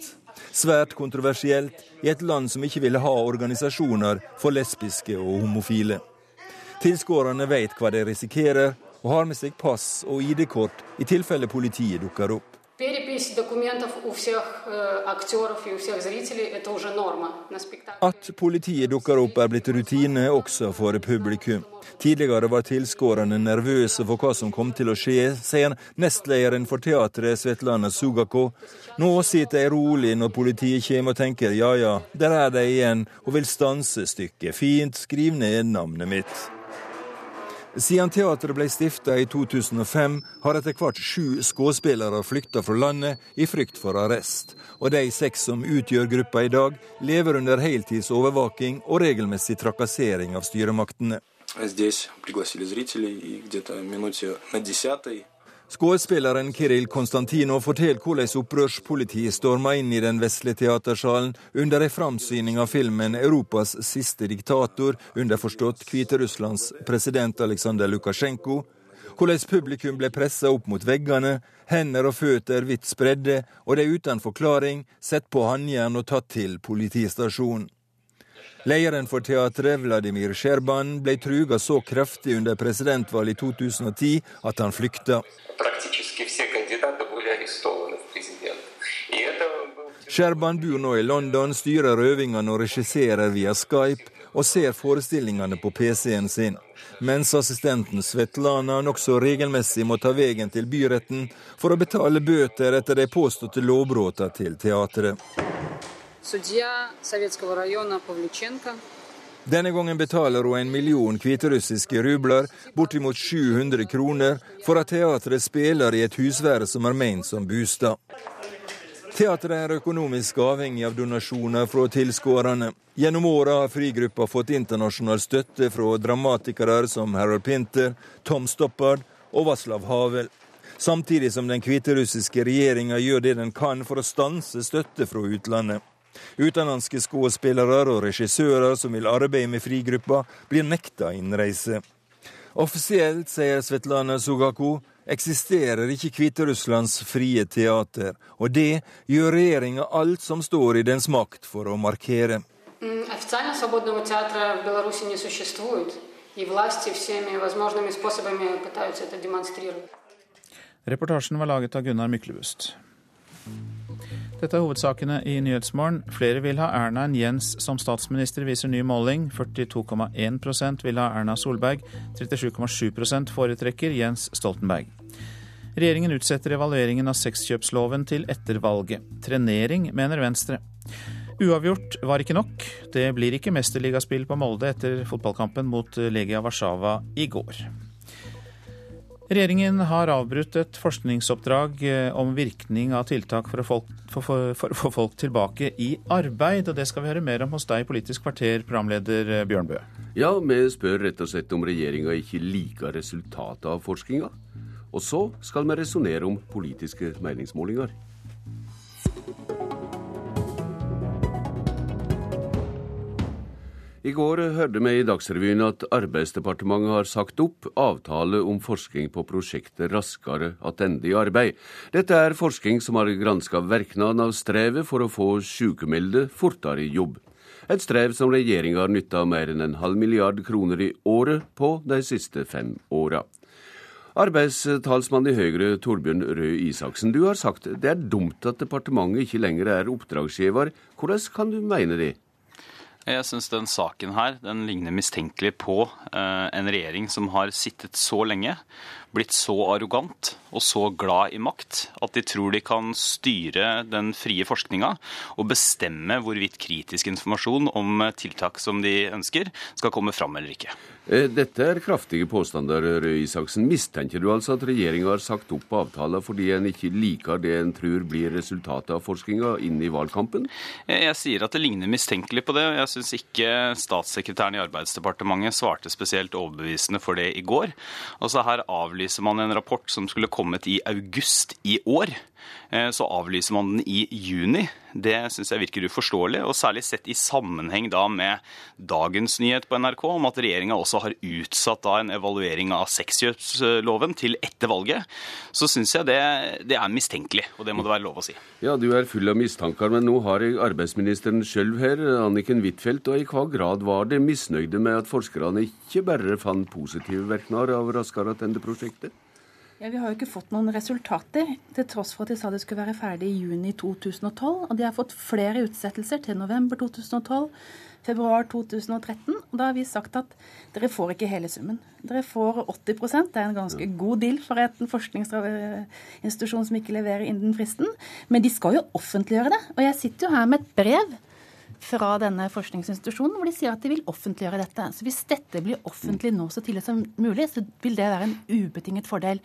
Svært kontroversielt i et land som ikke vil ha organisasjoner for lesbiske og homofile. Tilskuerne vet hva de risikerer, og har med seg pass og ID-kort i tilfelle politiet dukker opp. At politiet dukker opp er blitt rutine også for publikum. Tidligere var tilskuerne nervøse for hva som kom til å skje, sier nestlederen for teatret Svetlana Sugako. Nå sitter jeg rolig når politiet kommer og tenker ja ja, der er de igjen og vil stanse stykket. Fint, skriv ned navnet mitt. Siden teatret ble stifta i 2005, har etter hvert sju skuespillere flykta fra landet i frykt for arrest. Og de seks som utgjør gruppa i dag, lever under heltids overvåking og regelmessig trakassering av styremaktene. Здесь пригласили зрителей, и где-то минуте на десятой Skuespilleren Kiril Konstantino forteller hvordan opprørspolitiet storma inn i den vesle teatersalen under en framsyning av filmen 'Europas siste diktator', underforstått Hviterusslands president Aleksandr Lukasjenko. Hvordan publikum ble pressa opp mot veggene, hender og føtter vidt spredde, og de uten forklaring sett på håndjern og tatt til politistasjonen. Lederen for teatret, Vladimir Sherban, ble truga så kraftig under presidentvalget i 2010 at han flykta. Sherban bor nå i London, styrer øvingene og regisserer via Skype, og ser forestillingene på PC-en sin. Mens assistenten Svetlana nokså regelmessig må ta veien til byretten for å betale bøter etter de påståtte lovbruddene til teatret. Denne gangen betaler hun en million hviterussiske rubler, bortimot 700 kroner, for at teatret spiller i et husvære som er ment som bostad. Teatret er økonomisk avhengig av donasjoner fra tilskuerne. Gjennom åra har Frigruppa fått internasjonal støtte fra dramatikere som Harold Pinter, Tom Stoppard og Vaslav Havel. Samtidig som den hviterussiske regjeringa gjør det den kan for å stanse støtte fra utlandet. Utenlandske skuespillere og regissører som vil arbeide med Frigruppa, blir nekta innreise. Offisielt, sier Svetlana Sugako, eksisterer ikke Hviterusslands frie teater, og det gjør regjeringa alt som står i dens makt for å markere. Reportasjen var laget av Gunnar Myklebust. Dette er hovedsakene i Nyhetsmorgen. Flere vil ha Erna enn Jens som statsminister, viser ny måling. 42,1% vil ha Erna Solberg. 37,7% foretrekker Jens Stoltenberg. Regjeringen utsetter evalueringen av sexkjøpsloven til etter valget. Trenering, mener Venstre. Uavgjort var ikke nok. Det blir ikke mesterligaspill på Molde etter fotballkampen mot Legia Warszawa i går. Regjeringen har avbrutt et forskningsoppdrag eh, om virkning av tiltak for å, få folk tilbake i arbeid. og Det skal vi høre mer om hos deg, Politisk kvarter, programleder Bjørnbø. Bjørn Bø. Ja, vi spør rett og slett om regjeringa ikke liker resultatet av forskninga. Og så skal vi resonnere om politiske meningsmålinger. I går hørte vi i Dagsrevyen at Arbeidsdepartementet har sagt opp avtale om forskning på prosjektet Raskere attende i arbeid. Dette er forskning som har granska virknadene av strevet for å få sykmeldte fortere i jobb. Et strev som regjeringa har nytta mer enn en halv milliard kroner i året på de siste fem åra. Arbeidstalsmann i Høyre, Torbjørn Røe Isaksen, du har sagt det er dumt at departementet ikke lenger er oppdragsgiver. Hvordan kan du mene det? Jeg syns den saken her den ligner mistenkelig på eh, en regjering som har sittet så lenge, blitt så arrogant og så glad i makt at de tror de kan styre den frie forskninga og bestemme hvorvidt kritisk informasjon om tiltak som de ønsker, skal komme fram eller ikke. Eh, dette er kraftige påstander, Røe Isaksen. Mistenker du altså at regjeringa har sagt opp avtalen fordi en ikke liker det en tror blir resultatet av forskninga inn i valgkampen? Jeg sier at det ligner mistenkelig på det. Jeg syns ikke statssekretæren i Arbeidsdepartementet svarte spesielt overbevisende for det i går. Altså Her avlyser man en rapport som skulle kommet i august i år. Eh, så avlyser man den i juni. Det syns jeg virker uforståelig, og særlig sett i sammenheng da med dagens nyhet på NRK om at regjeringa også har utsatt da en evaluering av sexkjøpsloven til etter valget, så syns jeg det, det, er mistenkelig, og det må det være lov å si. Ja, du er full av mistanker, men nå har jeg arbeidsministeren sjøl her, Anniken Huitfeldt, og i hva grad var det misnøyde med at forskerne ikke bare fant positive virkninger av Raskere attende-prosjektet? Ja, Vi har jo ikke fått noen resultater, til tross for at de sa det skulle være ferdig i juni 2012. Og de har fått flere utsettelser til november 2012, februar 2013. Og da har vi sagt at dere får ikke hele summen. Dere får 80% Det er en ganske god deal for en forskningsinstitusjon som ikke leverer innen fristen. Men de skal jo offentliggjøre det. Og jeg sitter jo her med et brev fra denne forskningsinstitusjonen, hvor de sier at de vil offentliggjøre dette. Så Hvis dette blir offentlig nå så tidlig som mulig, så vil det være en ubetinget fordel.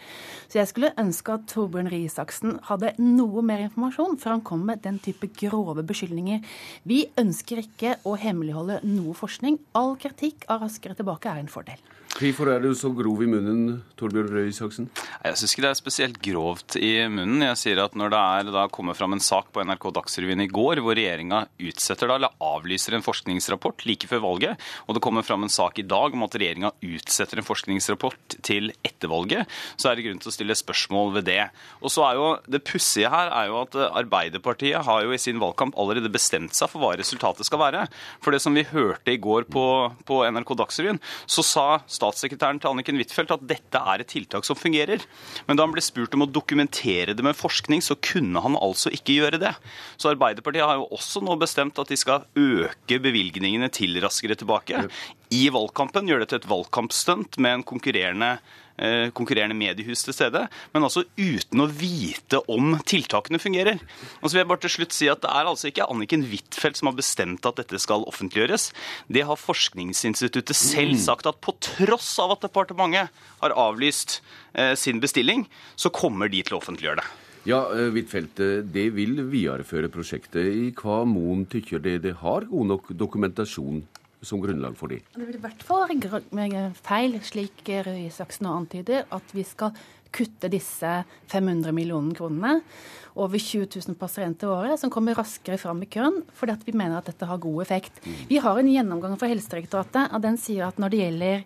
Så jeg skulle ønske at Torbjørn Røe Isaksen hadde noe mer informasjon før han kom med den type grove beskyldninger. Vi ønsker ikke å hemmeligholde noe forskning. All kritikk av Raskere tilbake er en fordel. Hvorfor er du så grov i munnen, Torbjørn Røe Isaksen? Jeg syns ikke det er spesielt grovt i munnen. Jeg sier at når det er da kommer fram en sak på NRK Dagsrevyen i går hvor regjeringa utsetter da, eller avlyser en forskningsrapport like før valget, og det kommer fram en sak i dag om at regjeringa utsetter en forskningsrapport til etter valget, så er det grunn til å stille spørsmål ved det. Og så er jo Det pussige her er jo at Arbeiderpartiet har jo i sin valgkamp allerede bestemt seg for hva resultatet skal være. For det som vi hørte i går på, på NRK Dagsrevyen, så sa statssekretæren til Anniken Huitfeldt at dette er et tiltak som fungerer. Men da han ble spurt om å dokumentere det med forskning, så kunne han altså ikke gjøre det. Så Arbeiderpartiet har jo også nå bestemt at de skal øke bevilgningene til Raskere tilbake. I valgkampen gjør det til et valgkampstunt med en konkurrerende konkurrerende mediehus til stede, men altså uten å vite om tiltakene fungerer. Og så vil jeg bare til slutt si at Det er altså ikke Anniken Huitfeldt som har bestemt at dette skal offentliggjøres. Det har Forskningsinstituttet selv Mm. sagt, at på tross av at departementet har avlyst eh, sin bestilling, så kommer de til å offentliggjøre det. Ja, eh, Huitfeldt, eh, det vil videreføre prosjektet. I hva mon tykker det det har god nok dokumentasjon som grunnlag for de. Det vil i hvert fall være feil, slik Røe Isaksen nå antyder, at vi skal kutte disse 500 millioner kronene. Over 20 000 pasienter i året som kommer raskere fram i køen, fordi at vi mener at dette har god effekt. Vi har en gjennomgang fra Helsedirektoratet, og den sier at når det gjelder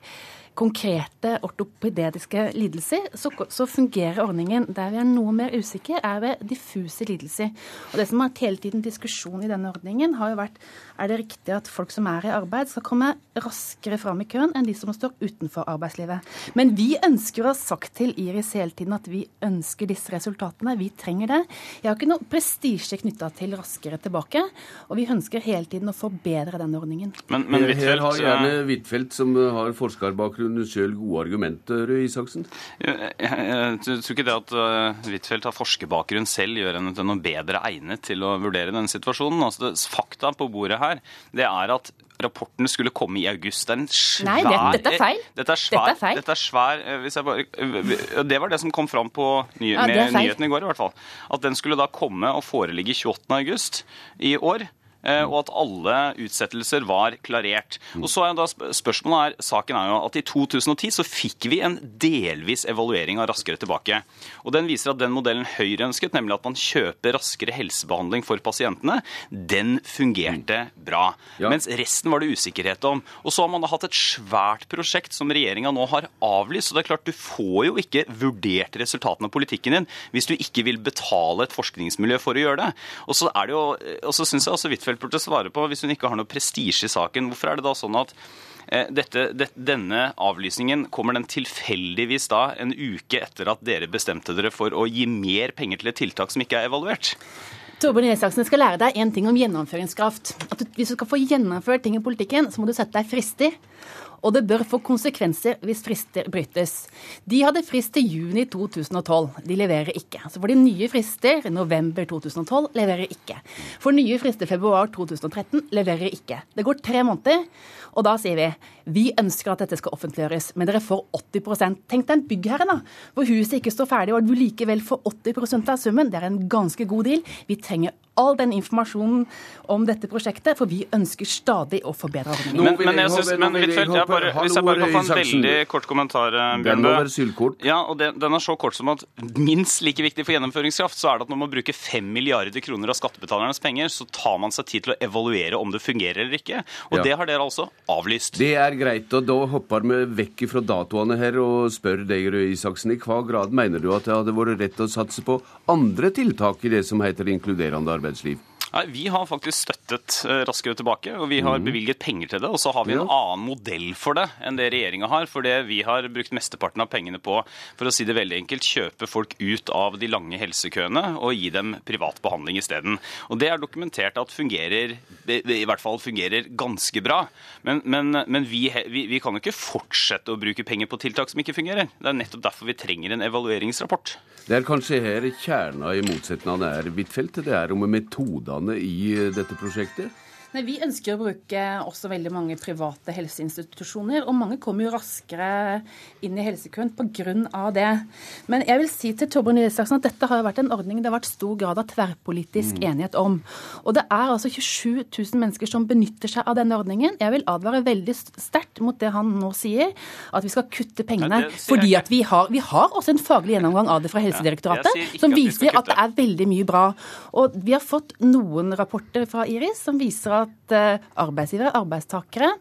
konkrete ortopediske lidelser, så, så fungerer ordningen. Der vi er noe mer usikre, er ved diffuse lidelser. Og Det som har vært hele tiden diskusjon i denne ordningen, har jo vært er det riktig at folk som er i arbeid, skal komme raskere fram i køen enn de som står utenfor arbeidslivet. Men vi ønsker å ha sagt til Iris hele tiden at vi ønsker disse resultatene. Vi trenger det. Jeg har ikke noe prestisje knytta til Raskere tilbake, og vi ønsker hele tiden å forbedre denne ordningen. Men, men Her har gjerne Huitfeldt, som har forskerbakgrunn, sjøl gode argumenter, Røe Isaksen? Jeg, jeg, jeg tror ikke det at uh, Huitfeldt har forskerbakgrunn selv gjør henne til noe bedre egnet til å vurdere denne situasjonen. Altså, det, fakta på bordet her, det er at rapporten skulle komme i august. Det er en svær Nei, det- dette er feil. Dette er svær, Dette er feil. Dette er svær eh, hvis jeg bare, eh, Det var det som kom fram på ny, Ja, nyhetene i går, i hvert fall. At den skulle da komme og foreligge 28. august i år. Eh, Og at alle utsettelser var klarert. Og så er da spørsmålet er, Saken er jo at i 2010 så fikk vi en delvis evaluering av Raskere tilbake. Og Den viser at den modellen Høyre ønsket, nemlig at man kjøper raskere helsebehandling for pasientene, den fungerte bra. Mens resten var det usikkerhet om. Og så har man da hatt et svært prosjekt som regjeringa nå har avlyst. og det er klart, du får jo ikke vurdert resultatene av politikken din hvis du ikke vil betale et forskningsmiljø for å gjøre det. Og så er det jo, og så synes jeg også Huitfeldt burde svare på, hvis hun ikke har noe prestisje i saken, hvorfor er det da sånn at eh, dette, det, denne avlysningen kommer den tilfeldigvis da en uke etter at dere bestemte dere for å gi mer penger til et tiltak som ikke er evaluert? Torbjørn Isaksen skal lære deg en ting om gjennomføringskraft. At du, hvis du skal få gjennomført ting i politikken, så må du sette deg frister. Og det bør få konsekvenser hvis frister brytes. De hadde frist til juni 2012. De leverer ikke. Så får de nye frister november 2012. Leverer ikke. For nye frister februar 2013. Leverer ikke. Det går tre måneder, og da sier vi vi ønsker at dette skal offentliggjøres, men dere får 80 Tenk deg en byggherre, da, hvor huset ikke står ferdig, og du likevel får 80% av summen. Det er en ganske god deal. Vi trenger all den informasjonen om dette prosjektet, for vi ønsker stadig å forbedre ordningen. Men, men, jeg synes, men Huitfeldt, jeg bare, hvis jeg bare kan få en veldig kort kommentar, eh, Bjørnbø. Ja, og den, den er så kort som at minst like viktig for gjennomføringskraft, så er det at når man bruker 5 milliarder kroner av skattebetalernes penger, så tar man seg tid til å evaluere om det fungerer eller ikke. Og det har dere altså avlyst. Det er greit, og da hopper vi vekk fra datoene her og spør deg, Røe Isaksen, i hva grad mener du at det hadde vært rett å satse på andre tiltak i det som heter inkluderende arbeidsliv? Nei, Vi har faktisk støttet eh, Raskere tilbake, og vi har Mhm. bevilget penger til det. Og så har vi en annen modell for det enn det regjeringa har. For det vi har brukt mesteparten av pengene på, for å si det veldig enkelt, kjøpe folk ut av de lange helsekøene og gi dem privat behandling isteden. Og det er dokumentert at fungerer, i hvert fall fungerer ganske bra. Men, men, men vi, vi, vi kan jo ikke fortsette å bruke penger på tiltak som ikke fungerer. Det er nettopp derfor vi trenger en evalueringsrapport. Det er kanskje her kjerna i motsetningene er, Huitfeldt. Det er om metodene i eh, dette prosjektet. Nei, Vi ønsker å bruke også veldig mange private helseinstitusjoner, og mange kommer jo raskere inn i helsekøen pga. det. Men jeg vil si til Torbjørn Isaksen at dette har vært en ordning det har vært stor grad av tverrpolitisk mm. enighet om. Og det er altså 27 000 mennesker som benytter seg av denne ordningen. Jeg vil advare veldig sterkt mot det han nå sier, at vi skal kutte pengene. fordi at vi har, vi har også en faglig gjennomgang av det fra Helsedirektoratet, ja, som viser at det er veldig mye bra. Og vi har fått noen rapporter fra Iris som viser at eh, arbeidsgivere, arbeidstakere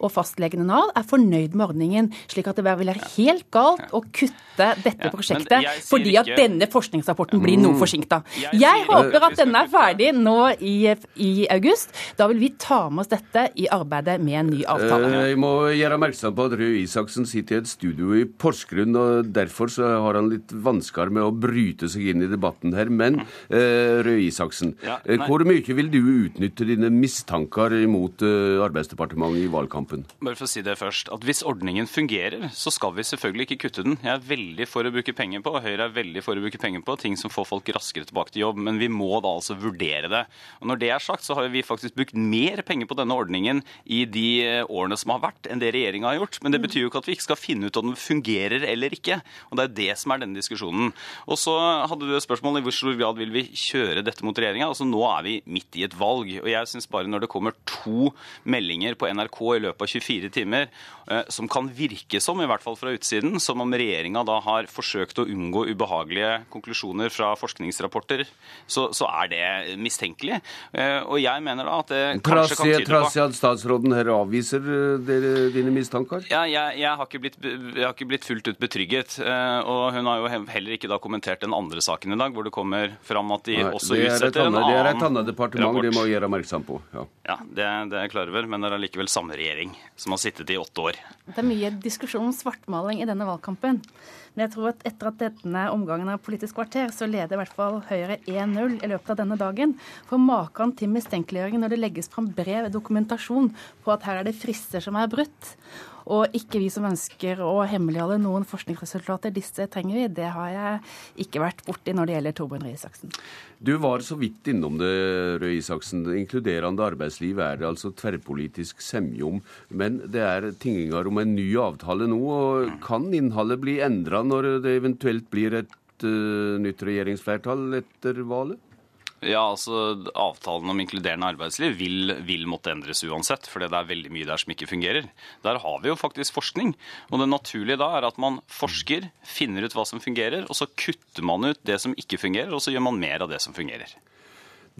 og fastlegene Nav er fornøyd med ordningen. Slik at det vil være helt galt å kutte dette ja, prosjektet fordi at denne forskningsrapporten blir noe mm. forsinka. Jeg, jeg håper at denne er ferdig nå i, i, august. Da vil vi ta med oss dette i arbeidet med en ny avtale. Eh, jeg må gjøre oppmerksom på at Røe Isaksen sitter i et studio i Porsgrunn, og derfor så har han litt vansker med å bryte seg inn i debatten her. Men uh, Røe Isaksen, ja, hvor mye vil du utnytte dine mistanker imot uh, Arbeidsdepartementet i valgkampen? Bare for å si det først, at Hvis ordningen fungerer, så skal vi selvfølgelig ikke kutte den. Jeg er veldig for å bruke penger på, og Høyre er veldig for å bruke penger på ting som får folk raskere tilbake til jobb. Men vi må da altså vurdere det. Og Når det er sagt, så har vi faktisk brukt mer penger på denne ordningen i de eh, årene som har vært, enn det regjeringa har gjort. Men det betyr jo ikke at vi ikke skal finne ut om den fungerer eller ikke. Og Det er det som er denne diskusjonen. Og så hadde du et spørsmål i hvor stor grad vil vi kjøre dette mot regjeringa. Altså, nå er vi midt i et valg. Og jeg synes bare når det kommer to meldinger på NRK i løpet av 24 timer, eh, som kan virke som, i hvert fall fra utsiden, som om regjeringa da har forsøkt å unngå ubehagelige konklusjoner fra forskningsrapporter, så, så er det mistenkelig. Eh, og jeg mener da at det kanskje kan tyde på Trass i at statsråden her avviser eh, dere, dine mistanker? Ja, jeg, jeg, har blitt, jeg, har ikke blitt, fullt ut betrygget. Og hun har jo heller ikke da kommentert den andre saken i dag, hvor det kommer fram at de Nei, også utsetter en annen rapport. Det er et annet departement de må gjøre oppmerksom på. Ja, ja det, det, er jeg klar over, men det er allikevel samme regjering som har sittet i åtte år. Det er mye diskusjon om svartmaling i denne valgkampen. Men jeg tror at etter at denne omgangen av Politisk kvarter, så leder i hvert fall Høyre 1-0 i løpet av denne dagen. For maken til mistenkeliggjøring når det legges fram brev, dokumentasjon på at her er det frister som er brutt, og ikke vi som ønsker å hemmeligholde noen forskningsresultater. Disse trenger vi. Det har jeg ikke vært borti når det gjelder Torbjørn Røe Isaksen. Du var så vidt innom det, Røe Isaksen. Inkluderende arbeidsliv er det altså tverrpolitisk semje om. Men det er tinginger om en ny avtale nå. og Kan innholdet bli endra når det eventuelt blir et uh, nytt regjeringsflertall etter valget? Ja, altså Avtalen om inkluderende arbeidsliv vil, vil, måtte endres uansett, For det er veldig mye der som ikke fungerer. Der har vi jo faktisk forskning. Og det naturlige da er at man forsker, finner ut hva som fungerer, og så kutter man ut det som ikke fungerer, og så gjør man mer av det som fungerer.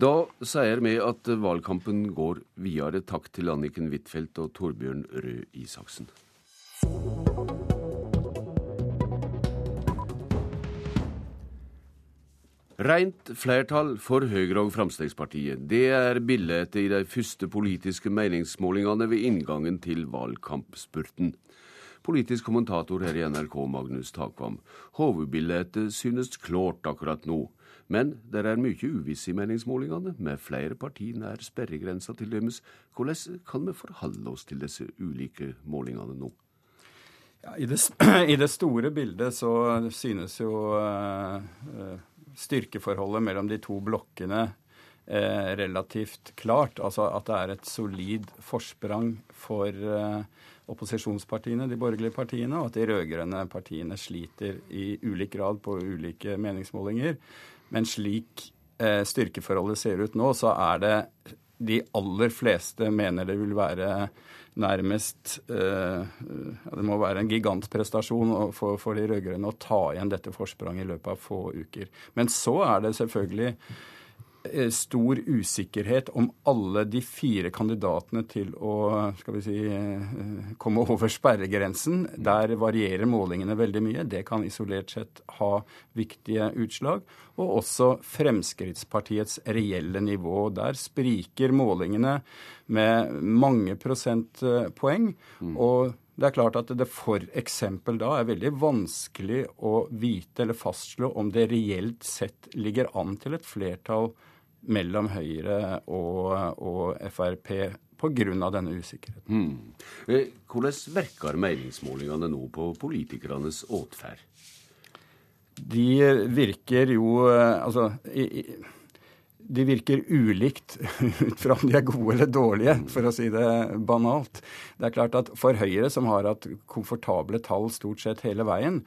Da sier vi at valgkampen går videre. Takk til Anniken Huitfeldt og Torbjørn Røe Isaksen. Rent flertall for Høyre og Fremskrittspartiet. Det er bildet i de første politiske meningsmålingene ved inngangen til valgkampspurten. Politisk kommentator her i NRK, Magnus Takvam. Hovedbildet synes klart akkurat nå. Men det er mye uviss i meningsmålingene, med flere partier nær sperregrensa til dømes. Hvordan kan vi forholde oss til disse ulike målingene nå? Ja, i, det, i, det, store bildet så synes jo uh, uh, styrkeforholdet mellom de to blokkene eh, relativt klart. Altså at det er et solid forsprang for eh, opposisjonspartiene, de borgerlige partiene, og at de rød-grønne partiene sliter i ulik grad på ulike meningsmålinger. Men slik eh, styrkeforholdet ser ut nå, så er det de aller fleste mener det vil være nærmest eh, Det må være en gigantprestasjon for, for de rød-grønne å ta igjen dette forspranget i løpet av få uker. Men så er det selvfølgelig stor usikkerhet om alle de fire kandidatene til å skal vi si, eh, komme over sperregrensen. Der varierer målingene veldig mye. Det kan isolert sett ha viktige utslag. Og også Fremskrittspartiets reelle nivå. Der spriker målingene med mange prosentpoeng. Mm. og det er klart at det f.eks. da er veldig vanskelig å vite eller fastslå om det reelt sett ligger an til et flertall mellom Høyre og, og Frp pga. denne usikkerheten. Mm. Eh, hvordan virker meningsmålingene nå på politikernes atferd? De virker jo Altså i, i, de virker ulikt ut fra om de er gode eller dårlige, for å si det banalt. Det er klart at For Høyre, som har hatt komfortable tall stort sett hele veien,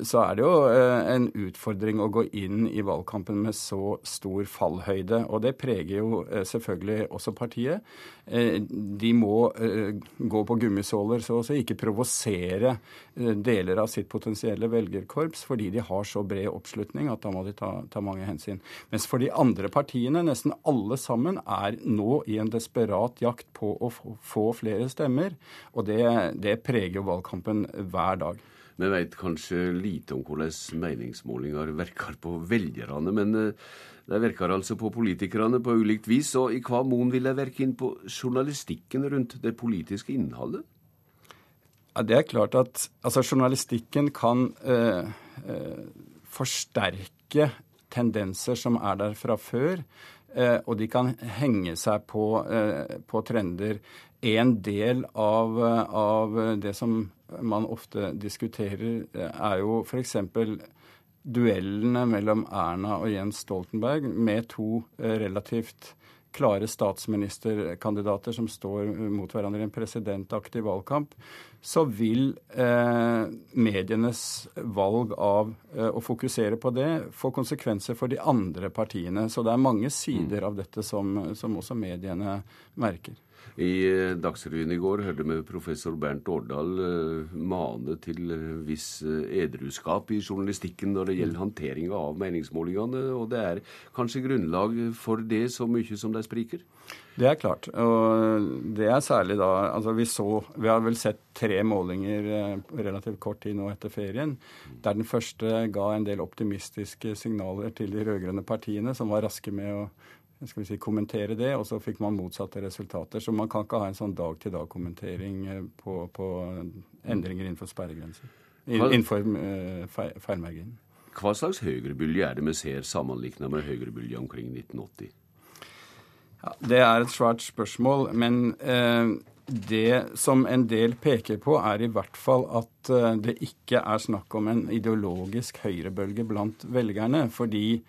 så er det jo eh, en utfordring å gå inn i valgkampen med så stor fallhøyde. Og det preger jo eh, selvfølgelig også partiet. De må gå på gummisåler, så å ikke provosere deler av sitt potensielle velgerkorps fordi de har så bred oppslutning at da må de ta, ta mange hensyn. Mens for de andre partiene, nesten alle sammen, er nå i en desperat jakt på å få flere stemmer. Og det, det preger jo valgkampen hver dag. Vi vet kanskje lite om hvordan meningsmålinger virker på velgerne, men eh, de virker altså på politikerne på ulikt vis. Og i hva mon vil de virke inn på journalistikken rundt det politiske innholdet? Ja, det er klart at altså, journalistikken kan eh, forsterke tendenser som er der fra før. Eh, og de kan henge seg på, eh, på trender. En del av, av, det som man ofte diskuterer, er jo f.eks. duellene mellom Erna og Jens Stoltenberg med to eh, relativt klare statsministerkandidater som står mot hverandre i en presidentaktig valgkamp, så vil eh, medienes valg av eh, å fokusere på det få konsekvenser for de andre partiene. Så det er mange sider av dette som, som også mediene merker. I eh, Dagsrevyen i går hørte vi professor Bernt Årdal eh, mane til eh, viss edruskap i journalistikken når det gjelder håndteringa av meningsmålingene, og det er kanskje grunnlag for det så mye som de spriker? Det er klart. Og det er særlig da Altså vi så Vi har vel sett tre målinger relativt kort tid nå etter ferien, der den første ga en del optimistiske signaler til de rød-grønne partiene, som var raske med å skal vi si, kommentere det, og så fikk man motsatte resultater. Så man kan ikke ha en sånn dag-til-dag-kommentering eh, på, på, endringer innenfor sperregrenser. Innenfor uh, feilmarginen. Hva slags høyrebølge er det vi ser sammenlignet med høyrebølge omkring 1980? Ja, det er et svært spørsmål, men eh, det som en del peker på, er i hvert fall at eh, det ikke er snakk om en ideologisk høyrebølge blant velgerne. Fordi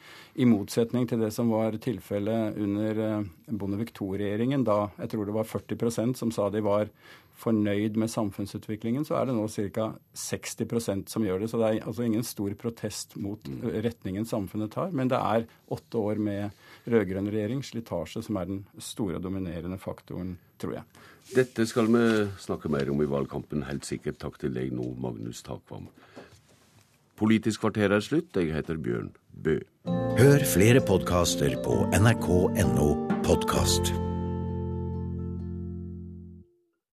i motsetning til det som var tilfellet under eh, Bondevik II-regjeringen, da jeg tror det var 40% som sa de var fornøyd med samfunnsutviklingen, så er det nå ca. 60% som gjør det. Så det er altså ingen stor protest mot mm. retningen samfunnet tar. Men det er åtte år med rød-grønn regjering, slitasje, som er den store dominerende faktoren, tror jeg. Dette skal vi snakke mer om i valgkampen, helt sikkert. Takk til deg nå, Magnus Takvam. Politisk kvarter er slutt. Jeg heter Bjørn Bø. Hør flere podkaster på nrk.no podkast.